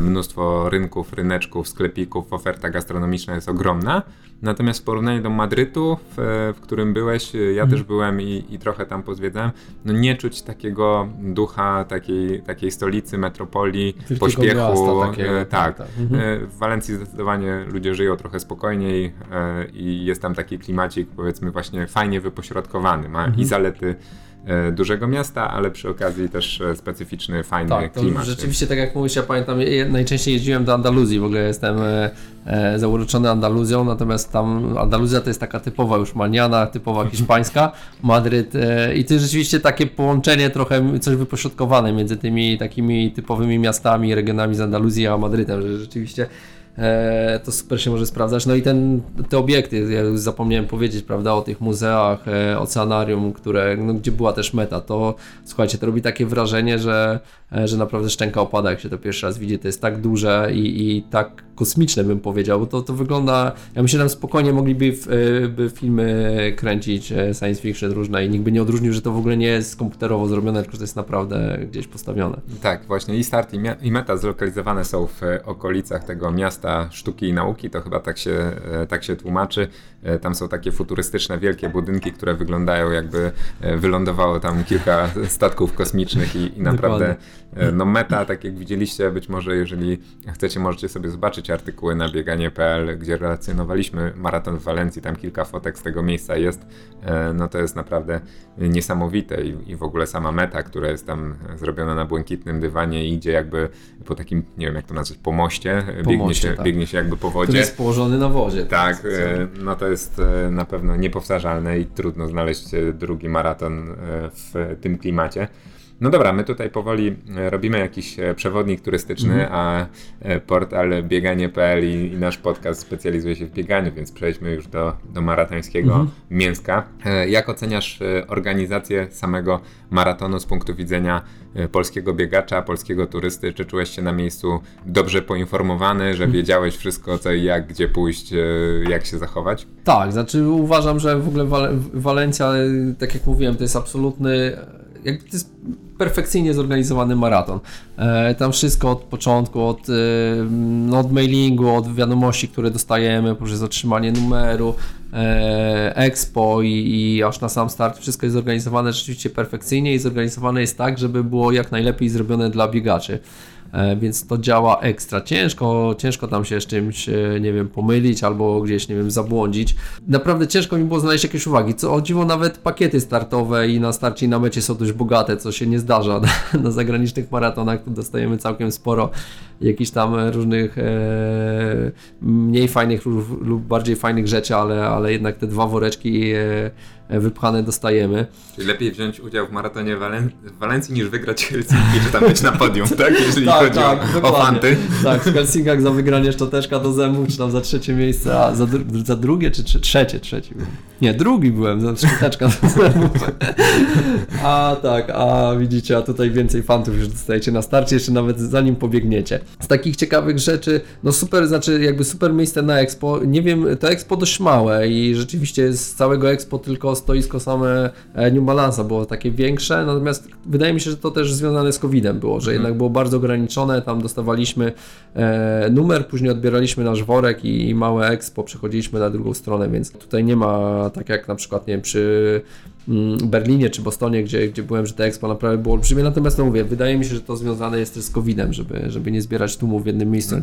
mnóstwo rynków, ryneczków, sklepików, oferta gastronomiczna jest ogromna. Natomiast w porównaniu do Madrytu, w, w którym byłeś, ja też mhm. byłem i, i, trochę tam pozwiedzałem, no nie czuć takiego ducha takiej, takiej stolicy, metropolii, Wielkiego pośpiechu. Takiego, e, tak. tak. Mhm. E, w Walencji zdecydowanie ludzie żyją trochę spokojniej e, i jest tam taki klimacik, powiedzmy, właśnie fajnie wypośrodkowany. Ma mhm. i zalety E, dużego miasta, ale przy okazji też e, specyficzny, fajny tak, klimat. Rzeczywiście, tak jak mówisz, ja pamiętam, najczęściej jeździłem do Andaluzji, w ogóle jestem e, e, zauroczony Andaluzją, natomiast tam Andaluzja to jest taka typowa już maniana, typowa hiszpańska, Madryt e, i to jest rzeczywiście takie połączenie trochę, coś wypośrodkowane między tymi takimi typowymi miastami, regionami z Andaluzji a Madrytem, że rzeczywiście e, to super się może sprawdzać. No i ten, te obiekty, ja już zapomniałem powiedzieć, prawda, o tych muzeach, e, oceanarium, które, no, gdzie była też meta, to słuchajcie, to robi takie wrażenie, że, e, że naprawdę szczęka opada, jak się to pierwszy raz widzi. To jest tak duże i, i tak kosmiczne, bym powiedział, bo to, to wygląda, ja myślę, że tam spokojnie mogliby w, e, by filmy kręcić e, science fiction różne i nikt by nie odróżnił, że to w ogóle nie jest komputerowo zrobione, tylko że to jest naprawdę gdzieś postawione. Tak, właśnie i start i, i meta zlokalizowane są w okolicach tego miasta sztuki i nauki, to chyba tak się, e, tak się tłumaczy. Tam są takie futurystyczne, wielkie budynki, które wyglądają jakby wylądowało tam kilka statków kosmicznych i, i naprawdę no meta, tak jak widzieliście, być może jeżeli chcecie, możecie sobie zobaczyć artykuły na bieganie.pl, gdzie relacjonowaliśmy maraton w Walencji, tam kilka fotek z tego miejsca jest, no to jest naprawdę niesamowite i, i w ogóle sama meta, która jest tam zrobiona na błękitnym dywanie i idzie jakby po takim, nie wiem jak to nazwać, po moście, po biegnie, moście, się, tak. biegnie się jakby po wodzie. Który jest położony na wodzie. Tak, no to jest na pewno niepowtarzalne i trudno znaleźć drugi maraton w tym klimacie. No dobra, my tutaj powoli e, robimy jakiś e, przewodnik turystyczny, mm. a e, portal bieganie.pl i, i, nasz podcast specjalizuje się w bieganiu, więc przejdźmy już do, do maratońskiego mm. Mięska. Jak oceniasz organizację samego maratonu z punktu widzenia polskiego biegacza, polskiego turysty? Czy czułeś się na miejscu dobrze poinformowany, że mhm. wiedziałeś wszystko co i jak, gdzie pójść, jak się zachować? Tak, znaczy uważam, że w ogóle Wal Walencja, tak jak mówiłem, to jest absolutny to jest perfekcyjnie zorganizowany maraton. E, tam wszystko od początku, od, e, no, od mailingu, od wiadomości, które dostajemy poprzez otrzymanie numeru, e, expo i, i, aż na sam start wszystko jest zorganizowane rzeczywiście perfekcyjnie i zorganizowane jest tak, żeby było jak najlepiej zrobione dla biegaczy. E, więc to działa ekstra. Ciężko, ciężko tam się z czymś, e, nie wiem, pomylić albo gdzieś, nie wiem, zabłądzić. Naprawdę ciężko mi było znaleźć jakieś uwagi. Co o dziwo, nawet pakiety startowe i na starcie i na mecie są dość bogate, co się nie zdarza na, na zagranicznych maratonach. Tu dostajemy całkiem sporo jakichś tam różnych e, mniej fajnych lub, bardziej fajnych rzeczy, ale, ale jednak te dwa woreczki e, wypchane dostajemy. Czyli lepiej wziąć udział w maratonie Walen w Walencji niż wygrać Helsinki, czy tam być na podium, tak? Jeżeli tak, chodzi tak, o, o fanty. Tak, w Helsinkach za wygranie szczoteczka do zębów, czy tam za trzecie miejsce, a za, dru za drugie, czy, czy trzecie, trzeci. Nie, drugi byłem, za szczoteczka do zębów. A tak, a widzicie, a tutaj więcej fantów już dostajecie na starcie, jeszcze nawet zanim pobiegniecie. Z takich ciekawych rzeczy, no super, znaczy jakby super miejsce na Expo, nie wiem, to Expo dość małe i rzeczywiście z całego Expo tylko stoisko same e, New Balance'a było takie większe, natomiast wydaje mi się, że to też związane z COVID-em było, że mhm. jednak było bardzo ograniczone, tam dostawaliśmy e, numer, później odbieraliśmy nasz worek i, i małe Expo przechodziliśmy na drugą stronę, więc tutaj nie ma tak jak na przykład, nie wiem, przy mm, Berlinie czy Bostonie, gdzie, gdzie byłem, że te Expo naprawdę było olbrzymie, natomiast no mówię, wydaje mi się, że to związane jest też z COVID-em, żeby, żeby nie zbierać tłumów w jednym miejscu.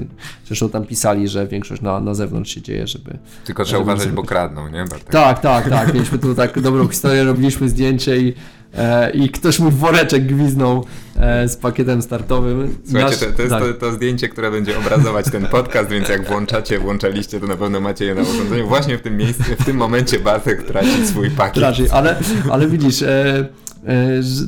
Zresztą tam pisali, że większość na, na zewnątrz się dzieje, żeby... Tylko trzeba uważać, bo kradną, nie? Bartek? Tak, tak, tak. Mieliśmy tu tak dobrą historię, robiliśmy zdjęcie i E, i ktoś mu woreczek gwiznął e, z pakietem startowym. Słuchajcie, Nasz, to, to jest tak. to, to, zdjęcie, które będzie obrazować ten podcast, więc jak włączacie, włączaliście, to na pewno macie je na urządzeniu. Właśnie w tym miejscu, w tym momencie Bartek traci swój pakiet. Traci, ale, ale widzisz, e, E,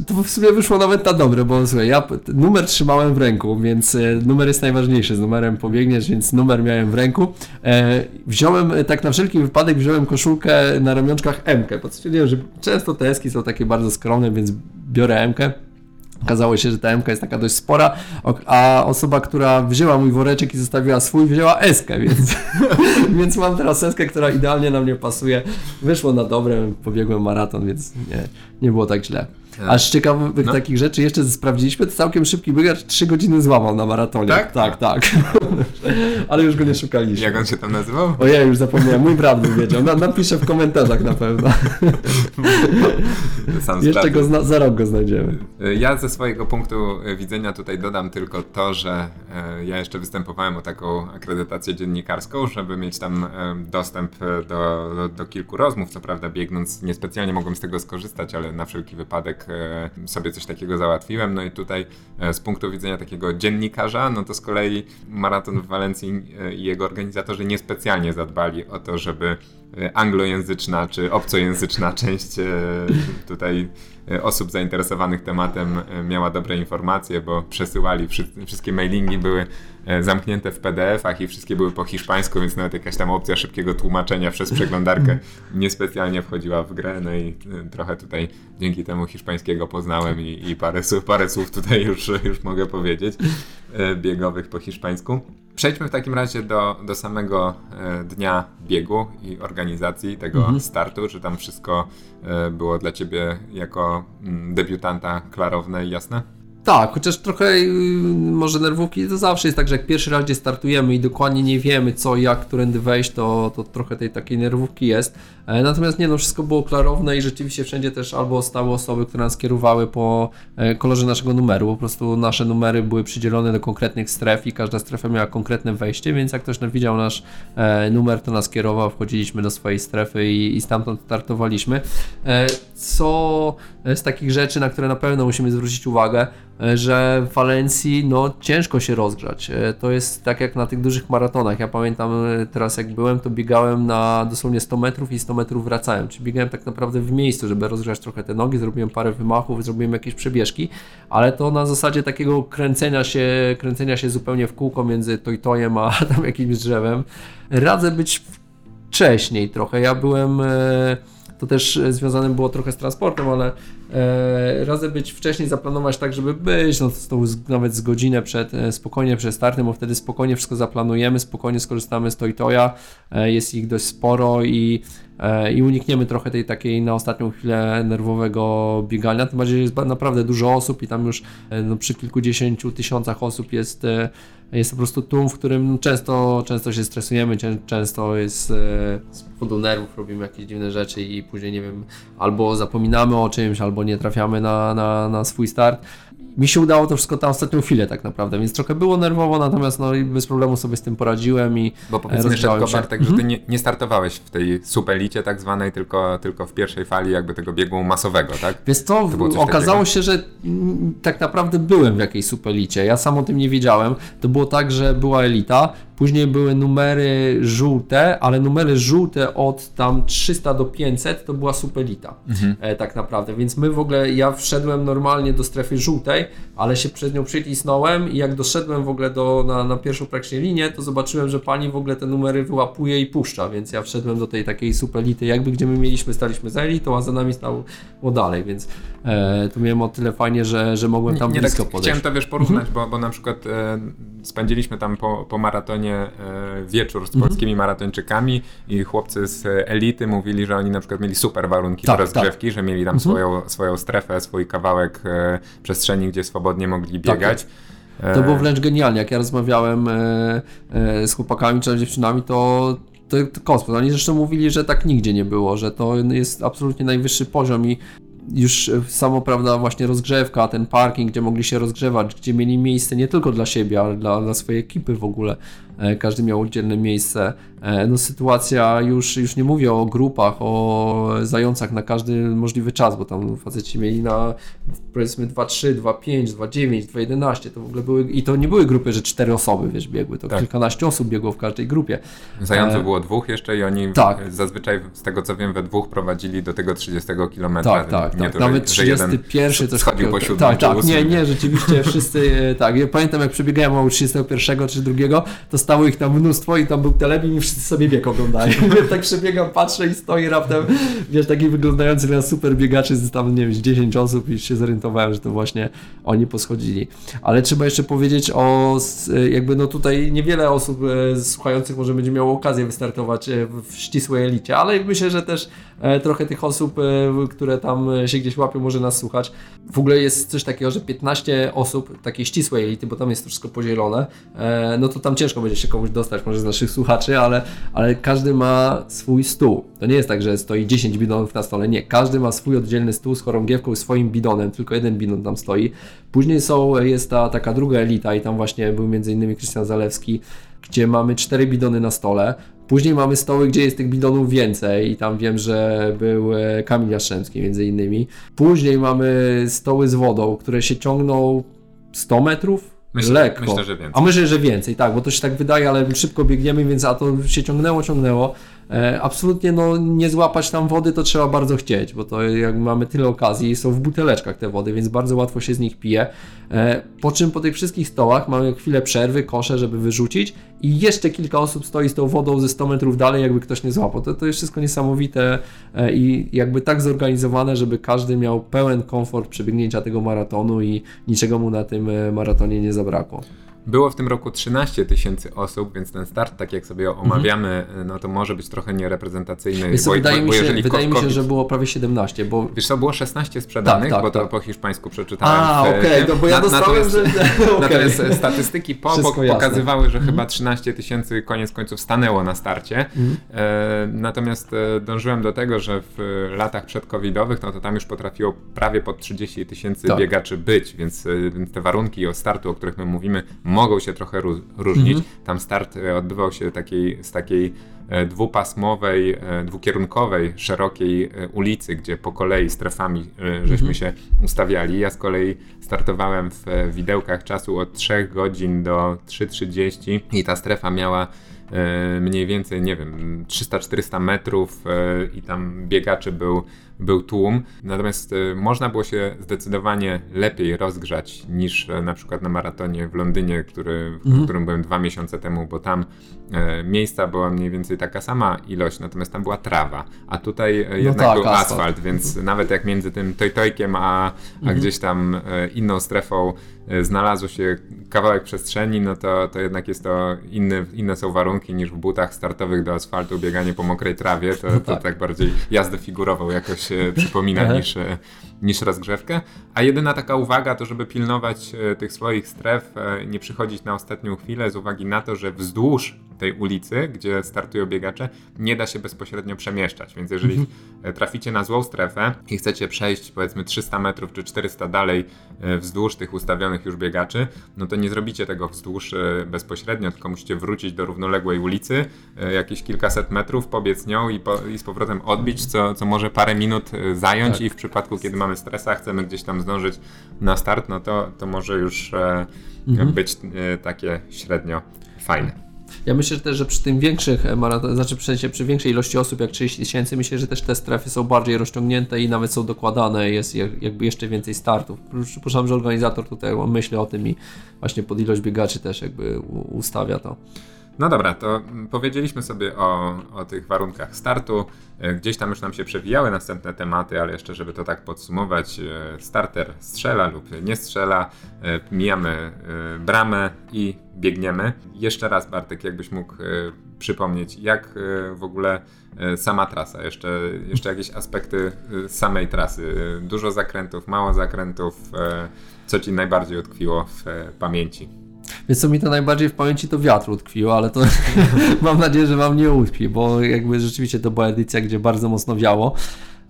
to w sumie wyszło nawet na dobre, bo słuchaj, ja numer trzymałem w ręku, więc e, numer jest najważniejszy, z numerem pobiegniesz, więc numer miałem w ręku. E, wziąłem, tak na wszelki wypadek, wziąłem koszulkę na ramionczkach M, stwierdziłem, że często te eski są takie bardzo skromne, więc biorę M. -kę. Okazało się, że ta MK jest taka dość spora, a osoba, która wzięła mój woreczek i zostawiła swój, wzięła eskę, więc, więc mam teraz eskę, która idealnie na mnie pasuje. Wyszło na dobre, pobiegłem maraton, więc nie, nie było tak źle. A z ciekawych no. takich rzeczy jeszcze sprawdziliśmy, to całkiem szybki biegacz 3 godziny złamał na maratonie. Tak? Tak, tak. Ale już go nie szukaliśmy. Jak on się tam nazywał? Ojej, już zapomniałem. Mój brat by wiedział. Na, napiszę w komentarzach na pewno. Sam jeszcze go zna, za rok go znajdziemy. Ja ze swojego punktu widzenia tutaj dodam tylko to, że e, ja jeszcze występowałem o taką akredytację dziennikarską, żeby mieć tam e, dostęp do, do, do kilku rozmów. Co prawda biegnąc niespecjalnie mogłem z tego skorzystać, ale na wszelki wypadek E, sobie coś takiego załatwiłem. No i tutaj e, z punktu widzenia takiego dziennikarza, no to z kolei maraton w Walencji e, i jego organizatorzy niespecjalnie zadbali o to, żeby anglojęzyczna czy obcojęzyczna część tutaj osób zainteresowanych tematem miała dobre informacje, bo przesyłali, wszystkie mailingi były zamknięte w PDF-ach i wszystkie były po hiszpańsku, więc nawet jakaś tam opcja szybkiego tłumaczenia przez przeglądarkę niespecjalnie wchodziła w grę, no i trochę tutaj dzięki temu hiszpańskiego poznałem i, i parę, słów, parę słów tutaj już, już mogę powiedzieć, biegowych po hiszpańsku. Przejdźmy w takim razie do, do samego e, dnia biegu i organizacji tego mhm. startu. Czy tam wszystko e, było dla ciebie jako mm, debiutanta klarowne i jasne? Tak, chociaż trochę y, może nerwówki to zawsze jest tak, że jak pierwszy raz gdzie startujemy i dokładnie nie wiemy co, jak, którędy wejść, to, to trochę tej takiej nerwówki jest. E, natomiast nie no, wszystko było klarowne i rzeczywiście wszędzie też albo stały osoby, które nas kierowały po e, kolorze naszego numeru. Po prostu nasze numery były przydzielone do konkretnych stref i każda strefa miała konkretne wejście, więc jak ktoś widział nasz e, numer, to nas kierował, wchodziliśmy do swojej strefy i, i stamtąd startowaliśmy. Co z takich rzeczy, na które na pewno musimy zwrócić uwagę, że w Walencji no, ciężko się rozgrzać. To jest tak jak na tych dużych maratonach. Ja pamiętam teraz jak byłem, to biegałem na dosłownie 100 metrów i 100 metrów wracałem. Czyli biegałem tak naprawdę w miejscu, żeby rozgrzać trochę te nogi, zrobiłem parę wymachów, zrobiłem jakieś przebieżki, ale to na zasadzie takiego kręcenia się, kręcenia się zupełnie w kółko między tojtojem a tam jakimś drzewem. Radzę być wcześniej trochę. Ja byłem e, to też związane było trochę z transportem, ale e, być wcześniej zaplanować tak, żeby być, no to nawet z godzinę przed, e, spokojnie przed startem, bo wtedy spokojnie wszystko zaplanujemy, spokojnie skorzystamy z Toytoja, e, jest ich dość sporo i e, i unikniemy trochę tej takiej na ostatnią chwilę nerwowego biegania. Tym bardziej jest naprawdę dużo osób i tam już e, no, przy kilkudziesięciu tysiącach osób jest e, jest po prostu tłum, w którym często, często się stresujemy, często jest e, z powodu nerwów robimy jakieś dziwne rzeczy i później, nie wiem, albo zapominamy o czymś, albo nie trafiamy na, na, na swój start mi się udało to wszystko na ostatnią chwilę tak naprawdę, więc trochę było nerwowo, natomiast no bez problemu sobie z tym poradziłem i Bo powiedzmy jeszcze tylko Bartek, że ty mhm. nie, nie, startowałeś w tej supelicie tak zwanej, tylko, tylko w pierwszej fali jakby tego biegu masowego, tak? Więc to, to okazało takiego? się, że tak naprawdę byłem w jakiejś supelicie, ja sam o tym nie wiedziałem, to było tak, że była elita, Później były numery żółte, ale numery żółte od tam 300 do 500 to była supelita mhm. e, tak naprawdę, więc my w ogóle, ja wszedłem normalnie do strefy żółtej, ale się przez nią przycisnąłem i jak doszedłem w ogóle do, na, na pierwszą praktycznie linię, to zobaczyłem, że pani w ogóle te numery wyłapuje i puszcza, więc ja wszedłem do tej takiej supelity, jakby gdzie my mieliśmy, staliśmy za elitą, a za nami stało dalej, więc e, tu miałem o tyle fajnie, że, że mogłem tam nie, nie blisko tak podejść. Chciałem to wiesz porównać, mhm. bo, bo na przykład e, spędziliśmy tam po, po maratonie e, wieczór z mhm. polskimi maratończykami i chłopcy z elity mówili, że oni na przykład mieli super warunki tak, do rozgrzewki, tak. że mieli tam mhm. swoją, swoją strefę, swój kawałek e, przestrzeni, gdzie swobodnie mogli tak biegać. Tak, to było wręcz genialnie. Jak ja rozmawiałem e, e, z chłopakami czy z dziewczynami, to to, to kosmos. Oni zresztą mówili, że tak nigdzie nie było, że to jest absolutnie najwyższy poziom i już samo, prawda, właśnie rozgrzewka, ten parking, gdzie mogli się rozgrzewać, gdzie mieli miejsce nie tylko dla siebie, ale dla, dla swojej ekipy w ogóle. E, każdy miał oddzielne miejsce. E, no sytuacja już, już nie mówię o grupach, o zającach na każdy możliwy czas, bo tam faceci mieli na powiedzmy 2-3, 2-5, 2-9, 2-11, to w ogóle były, i to nie były grupy, że cztery osoby, wiesz, biegły, to tak. kilkanaście osób biegło w każdej grupie. Zająców e... było dwóch jeszcze i oni tak. zazwyczaj, z tego co wiem, we dwóch prowadzili do tego 30 kilometra. Tak, tak, nie tak. To, Nawet 31 to schodził po Tak, tak, nie, nie, rzeczywiście wszyscy, e, tak, ja pamiętam jak przebiegałem o 31 czy drugiego, to stało ich tam mnóstwo i tam był telebim i wszyscy sobie bieg oglądają. tak przebiegam, patrzę i stoi raptem, wiesz, taki wyglądający na super biegaczy z tam, nie wiem, 10 osób i się zorientowałem, że to właśnie oni poschodzili. Ale trzeba jeszcze powiedzieć o, jakby no tutaj niewiele osób e, słuchających może będzie miało okazję wystartować e, w ścisłej elicie, ale myślę, że też trochę tych osób, które tam się gdzieś łapią, może nas słuchać. W ogóle jest coś takiego, że 15 osób takiej ścisłej elity, bo tam jest wszystko podzielone, no to tam ciężko będzie się komuś dostać, może z naszych słuchaczy, ale, ale każdy ma swój stół. To nie jest tak, że stoi 10 bidonów na stole, nie. Każdy ma swój oddzielny stół z chorągiewką swoim bidonem, tylko jeden bidon tam stoi. Później są, jest ta taka druga elita i tam właśnie był między innymi Krystian Zalewski, gdzie mamy cztery bidony na stole. Później mamy stoły, gdzie jest tych bidonów więcej i tam wiem, że był e, Kamil Jastrzębski między innymi. Później mamy stoły z wodą, które się ciągną 100 metrów, Myślę, lekko. myślę, że więcej. A myślę, że więcej, tak, bo to się tak wydaje, ale szybko biegniemy, więc a to się ciągnęło, ciągnęło. E, absolutnie no, nie złapać tam wody to trzeba bardzo chcieć, bo to jak mamy tyle okazji, są w buteleczkach te wody, więc bardzo łatwo się z nich pije. E, po czym po tych wszystkich stołach mamy chwilę przerwy, kosze, żeby wyrzucić i jeszcze kilka osób stoi z tą wodą ze 100 metrów dalej, jakby ktoś nie złapał. To, to jest wszystko niesamowite e, i jakby tak zorganizowane, żeby każdy miał pełen komfort przebiegnięcia tego maratonu i niczego mu na tym maratonie nie zabrakło. Było w tym roku 13 tysięcy osób, więc ten start, tak jak sobie omawiamy, no to może być trochę niereprezentacyjny. Więc bo, wydaje bo, mi się, wydaje mi się, COVID że było prawie 17, bo Wiesz co, było 16 sprzedanych, Tak, tak, bo to tak. po hiszpańsku przeczytałem. A, okej, no bo ja na- dostałem, natomiast, że... okej. Natomiast e, statystyki po. Mhm. pokazywały, że chyba 13 tysięcy koniec końców stanęło na starcie. Mhm. E, natomiast e, dążyłem do tego, że w latach przedcovidowych, no to tam już potrafiło prawie pod 30 tysięcy Tak. biegaczy być, więc, więc te warunki o startu, o których my mówimy, mogą się trochę ró- różnić. Mhm. Tam start e, odbywał się takiej, z takiej e, dwupasmowej, e, dwukierunkowej, szerokiej ulicy, gdzie po kolei strefami żeśmy się ustawiali. Ja z kolei startowałem w widełkach czasu od 3 godzin do 3.30 i ta strefa miała mniej więcej, nie wiem, 300-400 metrów e, i tam biegaczy był, był tłum. Natomiast e, można było się zdecydowanie lepiej rozgrzać niż e, na przykład na maratonie w Londynie, który, w którym byłem dwa miesiące temu, bo tam e, miejsca była mniej więcej taka sama ilość, natomiast tam była trawa, a tutaj e, jednak tak, był asfalt. asfalt, więc nawet jak między tym tojtojkiem a, a gdzieś tam e, inną strefą e, znalazł się kawałek przestrzeni, no to, to jednak jest to inny, inne są warunki niż w butach startowych do asfaltu, bieganie po mokrej trawie, to, to tak. tak bardziej jazdę figurową jakoś e, przypomina niż, e, niż rozgrzewkę. A jedyna taka uwaga to, żeby pilnować e, tych swoich stref, e, nie przychodzić na ostatnią chwilę z uwagi na to, że wzdłuż tej ulicy, gdzie startują biegacze, nie da się bezpośrednio przemieszczać. Więc jeżeli e, traficie na złą strefę i chcecie przejść powiedzmy 300 metrów czy 400 dalej wzdłuż tych ustawionych już biegaczy, no to nie zrobicie tego wzdłuż bezpośrednio, tylko musicie wrócić do równoległej ulicy, jakieś kilkaset metrów, pobiec nią i, po, i z powrotem odbić, co, co może parę minut zająć Tak. i w przypadku, kiedy mamy stresa, chcemy gdzieś tam zdążyć na start, no to, to może już e, być e, takie średnio fajne. Ja myślę że też, że przy tym większych maratonach, znaczy w sensie przy większej ilości osób jak 30 tysięcy, myślę, że też te strefy są bardziej rozciągnięte i nawet są dokładane, jest jak- jakby jeszcze więcej startów. Przypuszczam, że organizator tutaj myśli o tym i właśnie pod ilość biegaczy też jakby ustawia to. No dobra, to powiedzieliśmy sobie o, o tych warunkach startu. E, Gdzieś tam już nam się przewijały następne tematy, ale jeszcze, żeby to tak podsumować, e, starter strzela lub nie strzela, e, mijamy bramę i biegniemy. Jeszcze raz, Bartek, jakbyś mógł przypomnieć, jak w ogóle sama trasa, jeszcze, jeszcze jakieś aspekty samej trasy. Dużo zakrętów, mało zakrętów. Co ci najbardziej utkwiło w pamięci? Więc co mi to najbardziej w pamięci to wiatr utkwiło, ale to mam nadzieję, że Wam nie utkwi, bo jakby rzeczywiście to była edycja, gdzie bardzo mocno wiało,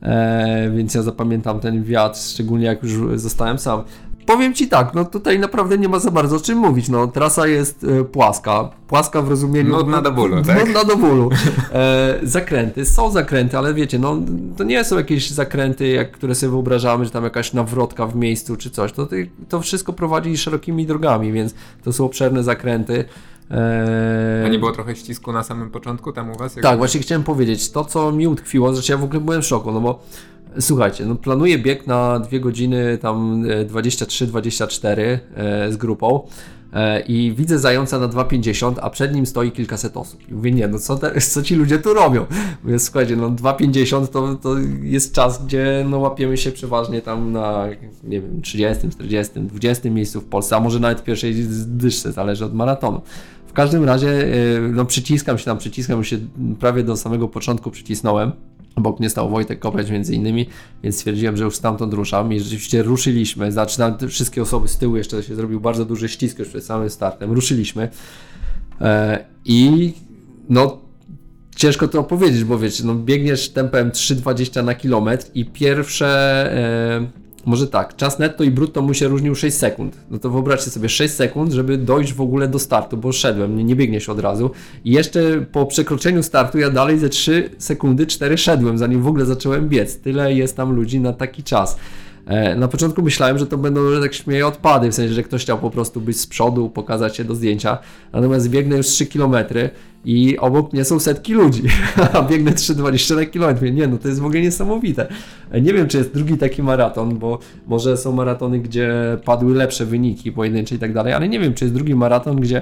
e, więc ja zapamiętam ten wiatr, szczególnie jak już zostałem sam. Powiem Ci tak, no tutaj naprawdę nie ma za bardzo o czym mówić, no trasa jest e, płaska, płaska w rozumieniu... Nudna do bólu, tak? Nudna do bólu. E, zakręty, są zakręty, ale wiecie, no to nie są jakieś zakręty, jak, które sobie wyobrażamy, że tam jakaś nawrotka w miejscu czy coś, to, to wszystko prowadzi szerokimi drogami, więc to są obszerne zakręty. E, A nie było trochę ścisku na samym początku tam u was? Tak, właśnie chciałem powiedzieć, to co mi utkwiło, znaczy ja w ogóle byłem w szoku, no bo słuchajcie, no planuję bieg na 2 godziny tam e, 23-24 e, z grupą e, i widzę zająca na 2,50, a przed nim stoi kilkaset osób. I mówię, nie, no co, te, co ci ludzie tu robią? Mówię, słuchajcie, no 2,50 to, to jest czas, gdzie no łapiemy się przeważnie tam na, nie wiem, 30, 40, 20 miejscu w Polsce, a może nawet pierwszej dyszce, zależy od maratonu. W każdym razie, e, no przyciskam się tam, przyciskam się prawie do samego początku, przycisnąłem. Obok mnie stał Wojtek Kopeć między innymi, więc stwierdziłem, że już stamtąd ruszam i rzeczywiście ruszyliśmy. Znaczy wszystkie osoby z tyłu jeszcze się zrobił bardzo duży ścisk już przed samym startem. Ruszyliśmy e, i no ciężko to opowiedzieć, bo wiecie, no biegniesz tempem 3,20 na kilometr i pierwsze, e, może tak, czas netto i brutto mu się różnił 6 sekund. No to wyobraźcie sobie 6 sekund, żeby dojść w ogóle do startu, bo szedłem, nie, nie biegniesz od razu. I jeszcze po przekroczeniu startu ja dalej ze 3 sekundy 4 szedłem, zanim w ogóle zacząłem biec. Tyle jest tam ludzi na taki czas. E, na początku myślałem, że to będą, że tak śmieję, odpady, w sensie, że ktoś chciał po prostu być z przodu, pokazać się do zdjęcia, natomiast biegnę już 3 km i obok mnie są setki ludzi, a biegnę 3,20 na kilometr. Nie, no to jest w ogóle niesamowite. E, nie wiem, czy jest drugi taki maraton, bo może są maratony, gdzie padły lepsze wyniki pojedyncze i tak dalej, ale nie wiem, czy jest drugi maraton, gdzie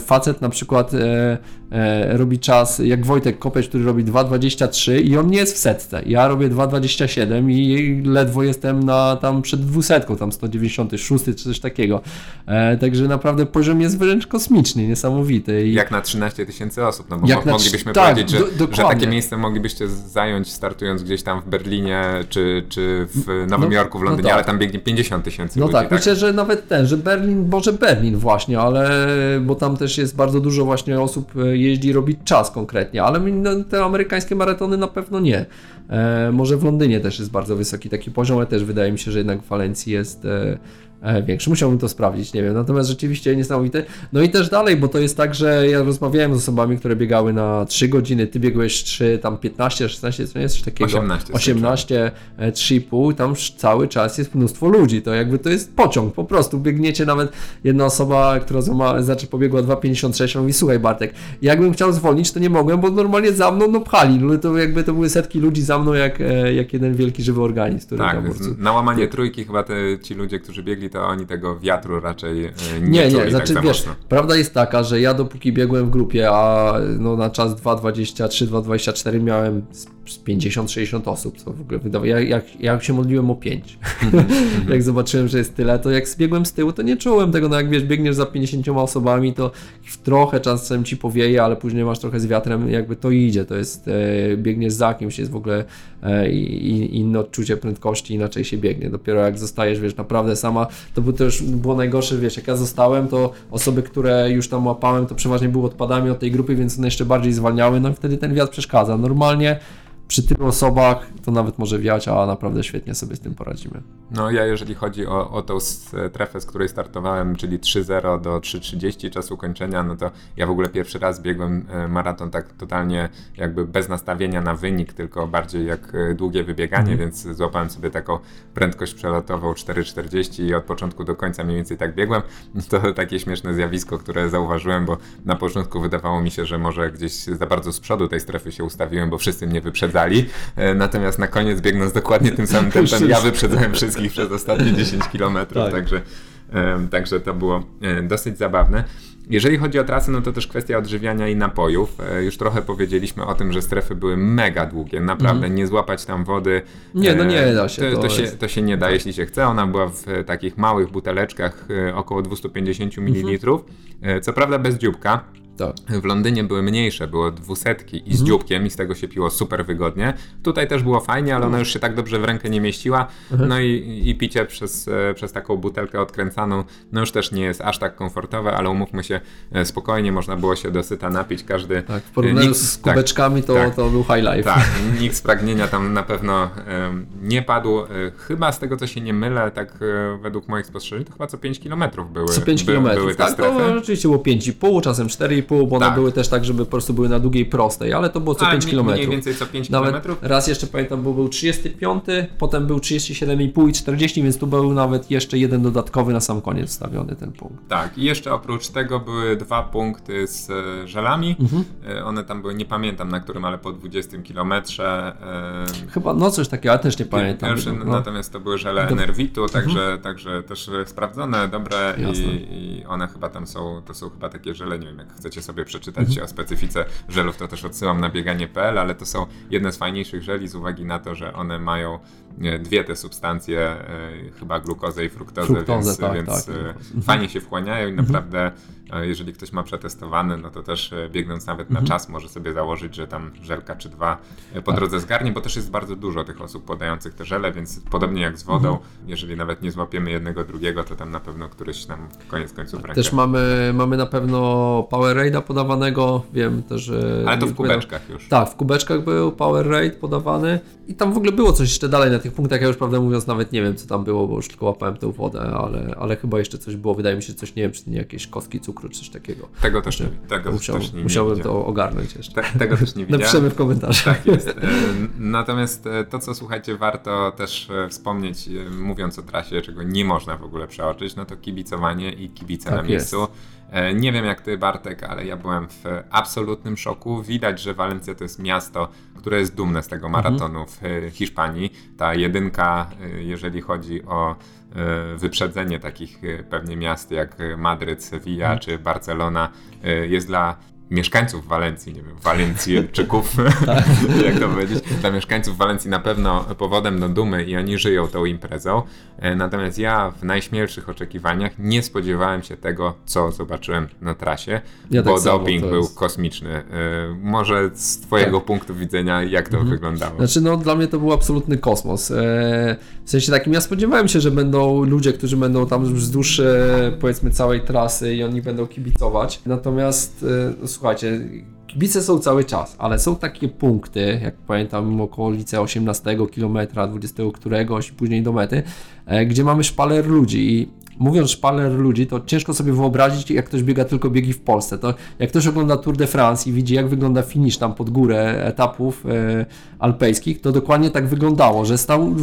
facet na przykład e, e, robi czas, jak Wojtek Kopeć, który robi 2,23 i on nie jest w setce. Ja robię 2,27 i ledwo jestem na tam przed dwusetką, tam 196 czy coś takiego. E, także naprawdę poziom jest wręcz kosmiczny, niesamowity. I Jak na 13 tysięcy osób, no bo Jak mo- moglibyśmy tak, powiedzieć, że, do- że takie miejsce moglibyście zająć startując gdzieś tam w Berlinie czy, czy w Nowym No, Jorku, w no Londynie, tak. ale tam biegnie 50 tysięcy No ludzi. tak, myślę, że nawet ten, że Berlin, może Berlin właśnie, ale bo tam też jest bardzo dużo właśnie osób e, jeździ robić czas konkretnie, ale no, te amerykańskie maratony na pewno nie. E, może w Londynie też jest bardzo wysoki taki poziom, ale też wydaje mi się, że jednak w Walencji jest e, większy. Musiałbym to sprawdzić, nie wiem. Natomiast rzeczywiście niesamowite. No i też dalej, bo to jest tak, że ja rozmawiałem z osobami, które biegały na 3 godziny, ty biegłeś 3, tam 15, 16, co nie jest coś takiego? 18 18 e, 3,5, tam cały czas jest mnóstwo ludzi, to jakby to jest pociąg, po prostu biegniecie nawet, jedna osoba, która zoma, znaczy pobiegła 2,56, mówi, słuchaj Bartek, jakbym chciał zwolnić, to nie mogłem, bo normalnie za mną no pchali, no to jakby to były setki ludzi za mną, jak, e, jak jeden wielki żywy organizm, który Tak, na łamanie trójki chyba te, ci ludzie, którzy biegli, to oni tego wiatru raczej e, nie, Nie, nie, znaczy tak wiesz, prawda jest taka, że ja dopóki biegłem w grupie, a no na czas 2,23, 2,24 miałem z 50-60 osób, co w ogóle wydawało, ja, jak, się modliłem o 5, jak zobaczyłem, że jest tyle, to jak zbiegłem z tyłu, to nie czułem tego, no jak wiesz, biegniesz za 50 osobami, to trochę czasem ci powieje, ale później masz trochę z wiatrem, jakby to idzie, to jest, e, biegniesz za kimś, jest w ogóle e, i, inne odczucie prędkości, inaczej się biegnie, dopiero jak zostajesz, wiesz, naprawdę sama, to było też było najgorsze, wiesz, jak ja zostałem, to osoby, które już tam łapałem, to przeważnie były odpadami od tej grupy, więc one jeszcze bardziej zwalniały, no i wtedy ten wiatr przeszkadza. Normalnie przy tylu osobach to nawet może wiać, a naprawdę świetnie sobie z tym poradzimy. No ja jeżeli chodzi o, o tą strefę, z której startowałem, czyli 3.0 do 3.30 czasu kończenia, no to ja w ogóle pierwszy raz biegłem e, maraton tak totalnie jakby bez nastawienia na wynik, tylko bardziej jak e, długie wybieganie, więc złapałem sobie taką prędkość przelotową 4.40 i od początku do końca mniej więcej tak biegłem. To takie śmieszne zjawisko, które zauważyłem, bo na początku wydawało mi się, że może gdzieś za bardzo z przodu tej strefy się ustawiłem, bo wszyscy mnie wyprzedzali, E, natomiast na koniec biegnąc dokładnie tym samym tempem, ja wyprzedzałem wszystkich przez ostatnie 10 km, Tak. także, także to było e, dosyć zabawne. Jeżeli chodzi o trasę, no to też kwestia odżywiania i napojów. E, Już trochę powiedzieliśmy o tym, że strefy były mega długie, naprawdę nie złapać tam wody. Nie, no nie da się, To, to to, się, to się nie da, jeśli się chce. Ona była w takich małych buteleczkach, około 250 ml. E, Co prawda bez dzióbka, Tak. w Londynie były mniejsze, było dwusetki i z Mhm. dzióbkiem i z tego się piło super wygodnie. Tutaj też było fajnie, ale ona już się tak dobrze w rękę nie mieściła. Mhm. No i, i picie przez, e, przez taką butelkę odkręcaną, no już też nie jest aż tak komfortowe, ale umówmy się, e, spokojnie można było się dosyta napić. Każdy... Tak, w porównaniu nikt- z tak, kubeczkami to, tak. to był high life. tak, nikt z pragnienia tam na pewno nie padł. E, Chyba z tego co się nie mylę, tak e, według moich spostrzeżeń, to chyba co 5 km były, Co 5 by, km. były te Tak, strefy. to rzeczywiście było 5,5, czasem 4,5, bo one Tak. były też tak, żeby po prostu były na długiej prostej, ale to było co A, 5 mniej- km. Mniej więcej co 5 Nawet km. raz jeszcze pamiętam, bo był 35, potem był 37,5 i 40, więc tu był nawet jeszcze jeden dodatkowy na sam koniec wstawiony ten punkt. Tak, i jeszcze oprócz tego były dwa punkty z e, żelami. Mhm. E, One tam były, nie pamiętam na którym, ale po 20 kilometrze. e, Chyba, no coś takiego, ale też nie pamiętam. No. natomiast to były żele Do- Enervitu, także, także też sprawdzone, dobre i, i one chyba tam są, to są chyba takie żele, nie wiem, jak chcecie sobie przeczytać Mhm. o specyfice żelów, to też odsyłam na bieganie.pl, ale to są jedne z fajniejszych żeli z uwagi na to, że one mają e, dwie te substancje, e, chyba glukozę i fruktozę, Fruktozę, więc, tak, więc tak. e, Mhm. fajnie się wchłaniają i naprawdę e, jeżeli ktoś ma przetestowane, no to też e, biegnąc nawet Mhm. na czas może sobie założyć, że tam żelka czy dwa e, po Tak. drodze zgarnie, bo też jest bardzo dużo tych osób podających te żele, więc podobnie jak z wodą, Mhm. jeżeli nawet nie złapiemy jednego, drugiego, to tam na pewno któryś nam koniec końców w rękę. Też mamy, mamy na pewno Powerade'a podawanego, wiem też. Ale to w kubeczkach już. Tak, w kubeczkach był Powerade podawany i tam w ogóle było coś jeszcze dalej na tych punktach. Ja już prawdę mówiąc nawet nie wiem co tam było, bo już tylko łapałem tę wodę, ale, ale chyba jeszcze coś było. Wydaje mi się coś, nie wiem, czy nie jakieś kostki cukru cukru, czy coś takiego. Tego też, tego Musiał, też nie, Musiałbym nie to ogarnąć jeszcze. Te, tego też nie widziałem. Napiszemy w komentarzach. Tak jest. E, natomiast e, to, co słuchajcie, warto też e, wspomnieć, mówiąc o trasie, czego nie można w ogóle przeoczyć, no to kibicowanie i kibice tak na miejscu. Jest. Nie wiem jak ty, Bartek, ale ja byłem w absolutnym szoku. Widać, że Walencja to jest miasto, które jest dumne z tego mhm. maratonu w Hiszpanii. Ta jedynka, jeżeli chodzi o wyprzedzenie takich pewnie miast jak Madryt, Sevilla hmm. czy Barcelona jest dla mieszkańców Walencji, nie wiem, Walencjczyków, tak. jak to powiedzieć, dla mieszkańców Walencji na pewno powodem do dumy i oni żyją tą imprezą. E, natomiast ja w najśmielszych oczekiwaniach nie spodziewałem się tego, co zobaczyłem na trasie, ja bo tak doping samo, był jest... kosmiczny. E, może z twojego tak. punktu widzenia, jak to mhm. wyglądało? Znaczy, no dla mnie to był absolutny kosmos. E, w sensie takim, ja spodziewałem się, że będą ludzie, którzy będą tam wzdłuż powiedzmy całej trasy i oni będą kibicować. Natomiast słuchajcie, kibice są cały czas, ale są takie punkty, jak pamiętam okolice 18 km, 20 któregoś, później do mety, e, gdzie mamy szpaler ludzi i mówiąc szpaler ludzi, to ciężko sobie wyobrazić, jak ktoś biega tylko biegi w Polsce. To jak ktoś ogląda Tour de France i widzi, jak wygląda finish tam pod górę etapów e, alpejskich, to dokładnie tak wyglądało, że stał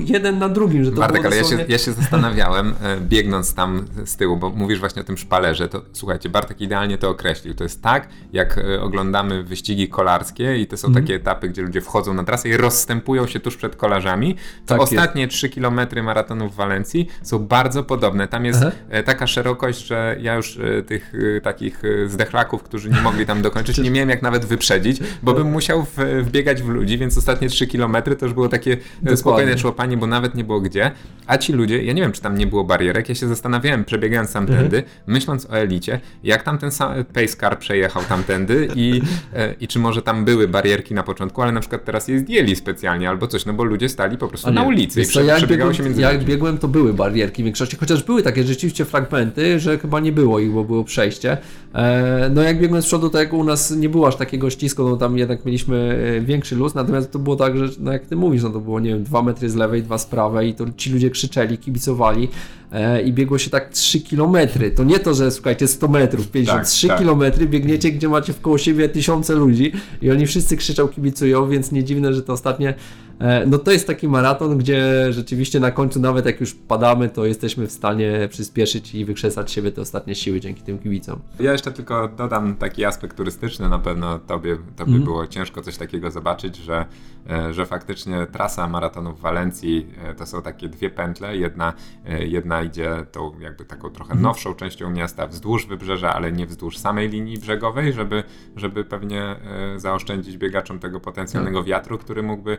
jeden na drugim. Że to Bartek, ale dosłownie... ja, się, ja się zastanawiałem, e, biegnąc tam z tyłu, bo mówisz właśnie o tym szpalerze, to słuchajcie, Bartek idealnie to określił. To jest tak, jak e, oglądamy wyścigi kolarskie i to są mm. takie etapy, gdzie ludzie wchodzą na trasę i rozstępują się tuż przed kolarzami, to tak ostatnie jest. 3 km maratonu w Walencji są bardzo podobne. Tam jest Aha. E, taka szerokość, że ja już tych takich zdechlaków, którzy nie mogli tam dokończyć, nie miałem jak nawet wyprzedzić, bo bym musiał wbiegać w ludzi, więc ostatnie 3 km to już było takie Dokładnie. spokojne człopanie, bo nawet nie było gdzie. A ci ludzie, ja nie wiem, czy tam nie było barierek, ja się zastanawiałem, przebiegając tamtędy, mhm. myśląc o elicie, jak tam ten pace car przejechał tamtędy i, e, i czy może tam były barierki na początku, ale na przykład teraz je zdjęli specjalnie albo coś, no bo ludzie stali po prostu na ulicy i prze, ja przebiegało się między Jak biegłem, to były barierki w większości, chociaż były takie rzeczywiście fragmenty, że chyba nie było ich, bo było przejście. E, no jak biegłem z przodu, to jak u nas nie było aż takiego ścisku, no tam jednak mieliśmy e, większy luz, natomiast to było tak, że no jak ty mówisz, no to było, nie wiem, dwa metry z lewej, dwa z prawej i to ci ludzie krzyczeli, kibicowali e, i biegło się tak 3 kilometry. To nie to, że słuchajcie, 100 metrów, 53 tak, tak. kilometry, biegniecie, gdzie macie wkoło siebie tysiące ludzi i oni wszyscy krzyczą, kibicują, więc nie dziwne, że to ostatnie E, no to jest taki maraton, gdzie rzeczywiście na końcu, nawet jak już padamy, to jesteśmy w stanie przyspieszyć i wykrzesać siebie te ostatnie siły dzięki tym kibicom. Ja jeszcze tylko dodam taki aspekt turystyczny. Na pewno tobie, tobie mm. było ciężko coś takiego zobaczyć, że, e, że faktycznie trasa maratonu w Walencji to są takie dwie pętle. Jedna, jedna idzie tą jakby taką trochę mm. nowszą częścią miasta wzdłuż wybrzeża, ale nie wzdłuż samej linii brzegowej, żeby, żeby pewnie zaoszczędzić biegaczom tego potencjalnego tak. wiatru, który mógłby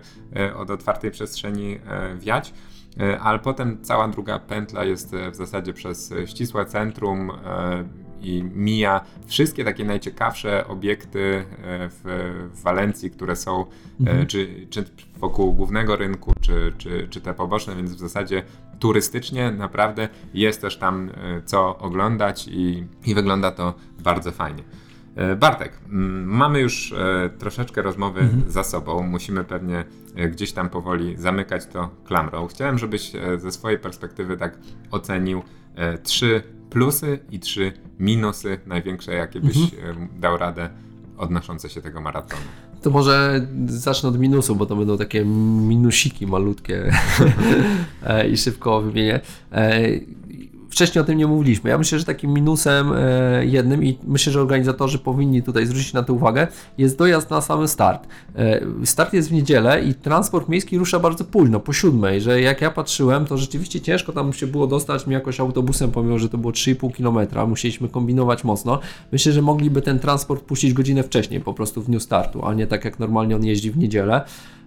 od otwartej przestrzeni e, wiać. E, ale potem cała druga pętla jest e, w zasadzie przez ścisłe centrum i mija wszystkie takie najciekawsze obiekty w, Walencji, które są mhm. czy, czy wokół głównego rynku, czy, czy, czy te poboczne, więc w zasadzie turystycznie naprawdę jest też tam co oglądać i, i wygląda to bardzo fajnie. E, Bartek, mamy już e, troszeczkę rozmowy mhm. za sobą. Musimy pewnie e, gdzieś tam powoli zamykać to klamrą. Chciałem, żebyś ze swojej perspektywy tak ocenił trzy plusy i trzy minusy największe, jakie byś mhm. dał radę odnoszące się tego maratonu. To może zacznę od minusu, bo to będą takie minusiki malutkie i szybko wymienię wcześniej o tym nie mówiliśmy. Ja myślę, że takim minusem e, jednym i myślę, że organizatorzy powinni tutaj zwrócić na to uwagę, jest dojazd na sam start. E, start jest w niedzielę i transport miejski rusza bardzo późno, po siódmej, że jak ja patrzyłem, to rzeczywiście ciężko tam się było dostać mi jakoś autobusem, pomimo, że to było 3,5 km, musieliśmy kombinować mocno. Myślę, że mogliby ten transport puścić godzinę wcześniej, po prostu w dniu startu, a nie tak jak normalnie on jeździ w niedzielę.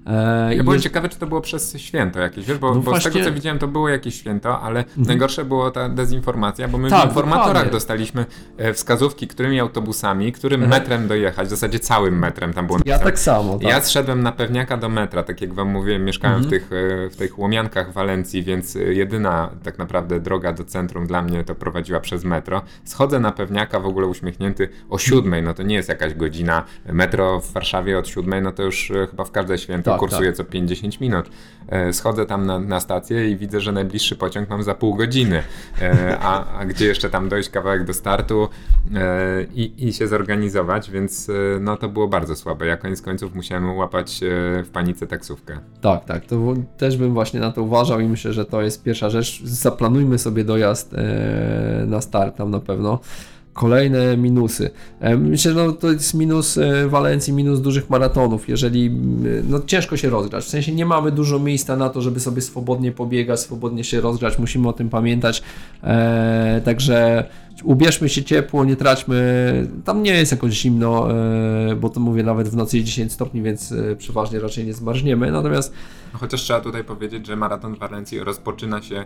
E, ja byłem jest... ciekawy, czy to było przez święto jakieś, wiesz, bo, no bo właśnie... z tego co widziałem, to było jakieś święto, ale mhm. najgorsze było ta dezinformacja, bo my tak, w informatorach dokładnie. dostaliśmy e, wskazówki, którymi autobusami, którym mhm. metrem dojechać, w zasadzie całym metrem tam było Ja tak samo. Tak. Ja zszedłem na pewniaka do metra, tak jak wam mówiłem, mieszkałem mhm. w, tych, e, w tych łomiankach Walencji, więc jedyna tak naprawdę droga do centrum dla mnie to prowadziła przez metro. Schodzę na pewniaka w ogóle uśmiechnięty o siódmej, no to nie jest jakaś godzina. Metro w Warszawie od siódmej, no to już chyba w każde święto tak, kursuje tak. co 50 minut. E, schodzę tam na, na stację i widzę, że najbliższy pociąg mam za pół godziny, e, a, a gdzie jeszcze tam dojść kawałek do startu e, i, i się zorganizować, więc no to było bardzo słabe. Ja koniec końców musiałem łapać w panice taksówkę. Tak, tak, to też bym właśnie na to uważał i myślę, że to jest pierwsza rzecz. Zaplanujmy sobie dojazd na start tam na pewno. Kolejne minusy. E, myślę, no, to jest minus e, Walencji, minus dużych maratonów, jeżeli no, ciężko się rozgrać. W sensie nie mamy dużo miejsca na to, żeby sobie swobodnie pobiegać, swobodnie się rozgrać, musimy o tym pamiętać. E, także ubierzmy się ciepło, nie traćmy. Tam nie jest jakoś zimno, e, bo to mówię nawet w nocy jest 10 stopni, więc e, przeważnie raczej nie zmarzniemy. Natomiast. No chociaż trzeba tutaj powiedzieć, że maraton w Walencji rozpoczyna się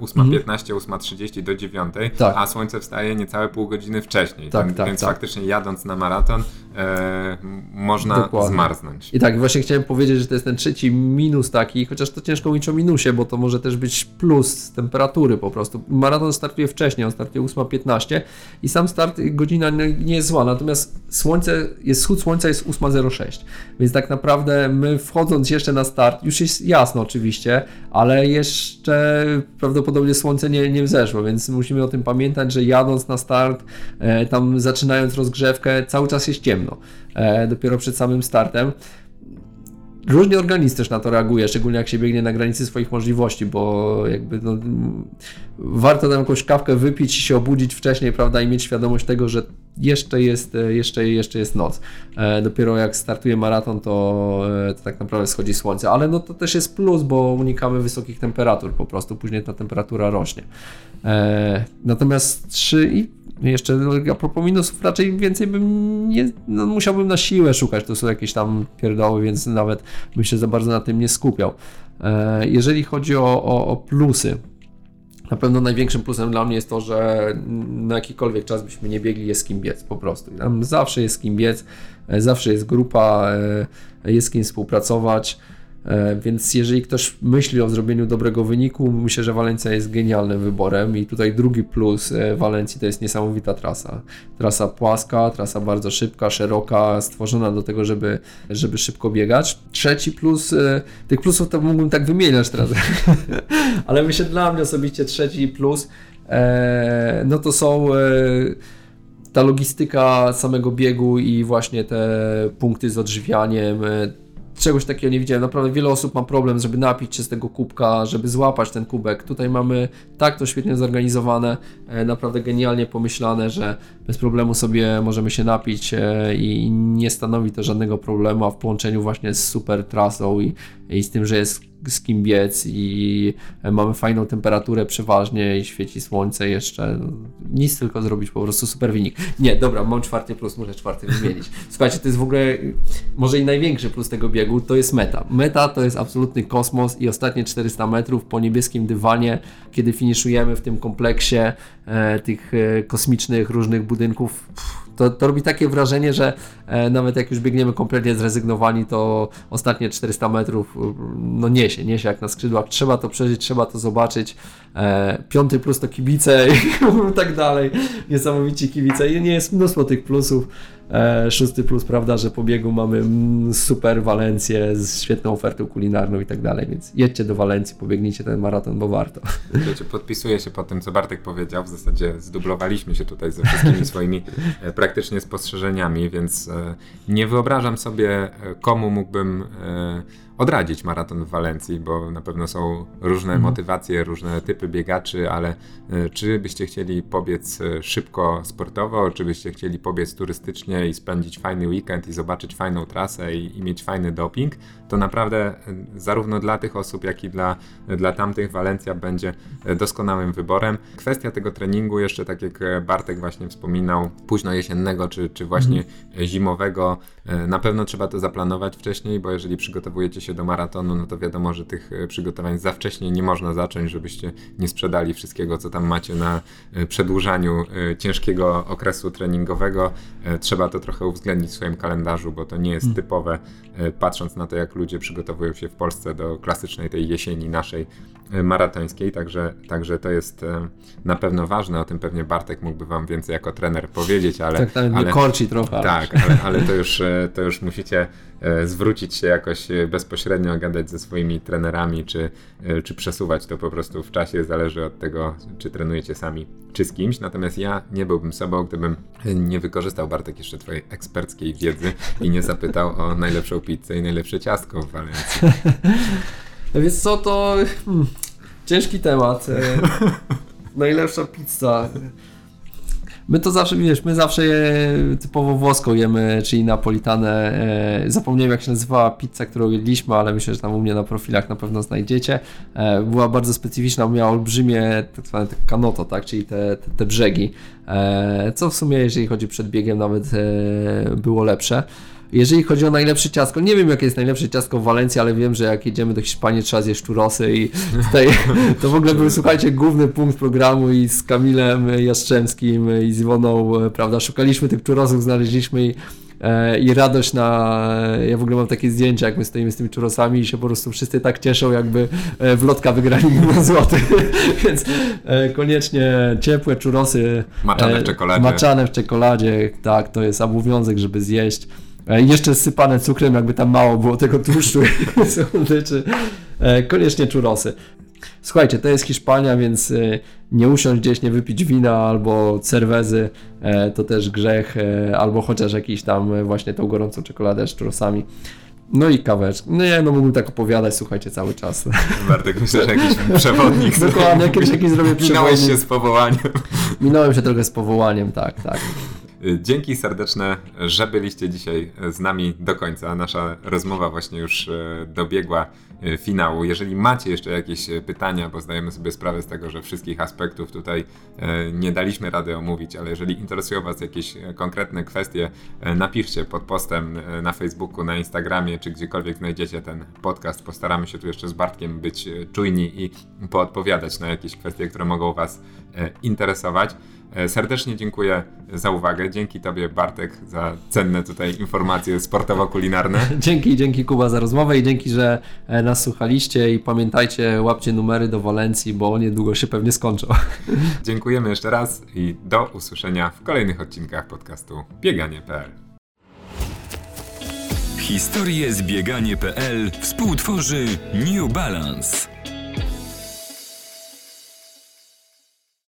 8.15, mm. 8.30 do 9, tak. a słońce wstaje niecałe pół godziny wcześniej. Tak, tak, więc tak. faktycznie jadąc na maraton e, można Dokładnie. zmarznąć. I tak, właśnie chciałem powiedzieć, że to jest ten trzeci minus taki, chociaż to ciężko mówić o minusie, bo to może też być plus temperatury po prostu. Maraton startuje wcześniej, on startuje 8.15 15 i sam start godzina nie jest zła, natomiast słońce, jest wschód słońca jest 8.06, więc tak naprawdę my wchodząc jeszcze na start, już jest jasno oczywiście, ale jeszcze prawdopodobnie słońce nie, nie wzeszło, więc musimy o tym pamiętać, że jadąc na start, e, tam zaczynając rozgrzewkę, cały czas jest ciemno, e, dopiero przed samym startem. Różnie organizm też na to reaguje, szczególnie jak się biegnie na granicy swoich możliwości, bo jakby no, warto tam jakąś kawkę wypić i się obudzić wcześniej, prawda, i mieć świadomość tego, że jeszcze jest, jeszcze, jeszcze jest noc. E, dopiero jak startuje maraton, to, e, to, tak naprawdę schodzi słońce, ale no to też jest plus, bo unikamy wysokich temperatur po prostu, później ta temperatura rośnie. E, natomiast 3 i jeszcze a propos minusów, raczej więcej bym nie, no, musiałbym na siłę szukać, to są jakieś tam pierdoły, więc nawet bym się za bardzo na tym nie skupiał. E, jeżeli chodzi o, o, o plusy, na pewno największym plusem dla mnie jest to, że na jakikolwiek czas byśmy nie biegli, jest kim biec po prostu. Tam zawsze jest kim biec, e, zawsze jest grupa, e, jest kim współpracować. E, więc jeżeli ktoś myśli o zrobieniu dobrego wyniku, myślę, że Walencja jest genialnym wyborem. I tutaj drugi plus e, Walencji to jest niesamowita trasa. Trasa płaska, trasa bardzo szybka, szeroka, stworzona do tego, żeby, żeby szybko biegać. Trzeci plus, e, tych plusów to mógłbym tak wymieniać teraz, ale myślę dla mnie osobiście trzeci plus, no to są ta logistyka samego biegu i właśnie te punkty z odżywianiem, czegoś takiego nie widziałem. Naprawdę wiele osób ma problem, żeby napić się z tego kubka, żeby złapać ten kubek. Tutaj mamy tak to świetnie zorganizowane, e, naprawdę genialnie pomyślane, że bez problemu sobie możemy się napić e, i nie stanowi to żadnego problemu, a w połączeniu właśnie z super trasą i, i z tym, że jest z kim biec i mamy fajną temperaturę przeważnie i świeci słońce jeszcze. Nic tylko zrobić, po prostu super wynik. Nie, dobra, mam czwarty plus, muszę czwarty wymienić. Słuchajcie, to jest w ogóle może i największy plus tego biegu, to jest meta. Meta to jest absolutny kosmos i ostatnie 400 metrów po niebieskim dywanie, kiedy finiszujemy w tym kompleksie e, tych e, kosmicznych różnych budynków. Pff, to, to robi takie wrażenie, że e, nawet jak już biegniemy kompletnie zrezygnowani, to ostatnie 400 metrów no niesie, niesie jak na skrzydłach. Trzeba to przeżyć, trzeba to zobaczyć. E, piąty plus to kibice i tak dalej. Niesamowici kibice. I nie jest mnóstwo tych plusów. E, szósty plus, prawda, że po biegu mamy mm, super Walencję z świetną ofertą kulinarną i tak dalej, więc jedźcie do Walencji, pobiegnijcie ten maraton, bo warto. Wiecie, podpisuję się po tym, co Bartek powiedział, w zasadzie zdublowaliśmy się tutaj ze wszystkimi swoimi e, praktycznie spostrzeżeniami, więc e, nie wyobrażam sobie, komu mógłbym odradzić maraton w Walencji, bo na pewno są różne mhm. motywacje, różne typy biegaczy, ale e, czy byście chcieli pobiec e, szybko sportowo, czy byście chcieli pobiec turystycznie i spędzić fajny weekend i zobaczyć fajną trasę i, i mieć fajny doping, to naprawdę e, zarówno dla tych osób, jak i dla, dla tamtych Walencja będzie doskonałym wyborem. Kwestia tego treningu, jeszcze tak jak Bartek właśnie wspominał, późno jesiennego czy, czy właśnie mhm. zimowego, na pewno trzeba to zaplanować wcześniej, bo jeżeli przygotowujecie się do maratonu, no to wiadomo, że tych e, przygotowań za wcześnie nie można zacząć, żebyście nie sprzedali wszystkiego, co tam macie na e, przedłużaniu e, ciężkiego okresu treningowego. Trzeba to trochę uwzględnić w swoim kalendarzu, bo to nie jest hmm. typowe, patrząc na to, jak ludzie przygotowują się w Polsce do klasycznej tej jesieni naszej maratońskiej, także, także to jest na pewno ważne, o tym pewnie Bartek mógłby wam więcej jako trener powiedzieć, ale... Tak, ale korci trochę. Tak, ale, ale to, już, to już musicie zwrócić się jakoś bezpośrednio bezpośrednio gadać ze swoimi trenerami, czy, e, czy przesuwać to po prostu w czasie, zależy od tego, czy trenujecie sami, czy z kimś. Natomiast ja nie byłbym sobą, gdybym nie wykorzystał Bartek jeszcze twojej eksperckiej wiedzy i nie zapytał o najlepszą pizzę i najlepsze ciastko w Walencji. Więc co, to hmm, ciężki temat. E, najlepsza pizza. My to zawsze, wiesz, my zawsze je typowo włoską jemy, czyli napolitanę. E, zapomniałem jak się nazywała pizza, którą jedliśmy, ale myślę, że tam u mnie na profilach na pewno znajdziecie. E, była bardzo specyficzna, miała olbrzymie tak zwane kanoto, tak, czyli te, te, te brzegi, e, co w sumie jeżeli chodzi przed biegiem nawet było lepsze. Jeżeli chodzi o najlepsze ciasko, nie wiem jakie jest najlepsze ciasko w Walencji, ale wiem, że jak jedziemy do Hiszpanii trzeba zjeść czurosy i tutaj to w ogóle był, słuchajcie, główny punkt programu i z Kamilem Jastrzębskim i z Iwoną, prawda, szukaliśmy tych czurosów, znaleźliśmy i e, i radość na. Ja w ogóle mam takie zdjęcia, jak my stoimy z tymi czurosami i się po prostu wszyscy tak cieszą, jakby e, w lotka wygrali milion złotych. Więc e, koniecznie ciepłe czurosy. Maczane w czekoladzie. Maczane w czekoladzie, tak, to jest obowiązek, żeby zjeść. E, jeszcze sypane cukrem, jakby tam mało było tego tłuszczu słodyczy. E, koniecznie czurosy. Słuchajcie, to jest Hiszpania, więc e, nie usiąść gdzieś, nie wypić wina albo cerwezy, to też grzech, albo chociaż jakiś tam właśnie tą gorącą czekoladę z czurosami. No i kaweczkę. No nie, no mógłbym tak opowiadać, słuchajcie, cały czas. Bartek, myślę, że jakiś przewodnik. Dokładnie, kiedyś jakiś zrobię przewodnik. Minąłeś się z powołaniem. Minąłem się trochę z powołaniem, tak, tak. Dzięki serdeczne, że byliście dzisiaj z nami do końca. Nasza rozmowa właśnie już e, dobiegła finału. Jeżeli macie jeszcze jakieś pytania, bo zdajemy sobie sprawę z tego, że wszystkich aspektów tutaj nie daliśmy rady omówić, ale jeżeli interesują Was jakieś konkretne kwestie, napiszcie pod postem na Facebooku, na Instagramie, czy gdziekolwiek znajdziecie ten podcast. Postaramy się tu jeszcze z Bartkiem być czujni i poodpowiadać na jakieś kwestie, które mogą Was interesować. E, serdecznie dziękuję za uwagę. Dzięki Tobie, Bartek, za cenne tutaj informacje sportowo-kulinarne. Dzięki, dzięki Kuba za rozmowę i dzięki, że e, nas słuchaliście i pamiętajcie, łapcie numery do Walencji, bo niedługo się pewnie skończą. Dziękujemy jeszcze raz i do usłyszenia w kolejnych odcinkach podcastu bieganie.pl. Historie z bieganie.pl współtworzy New Balance.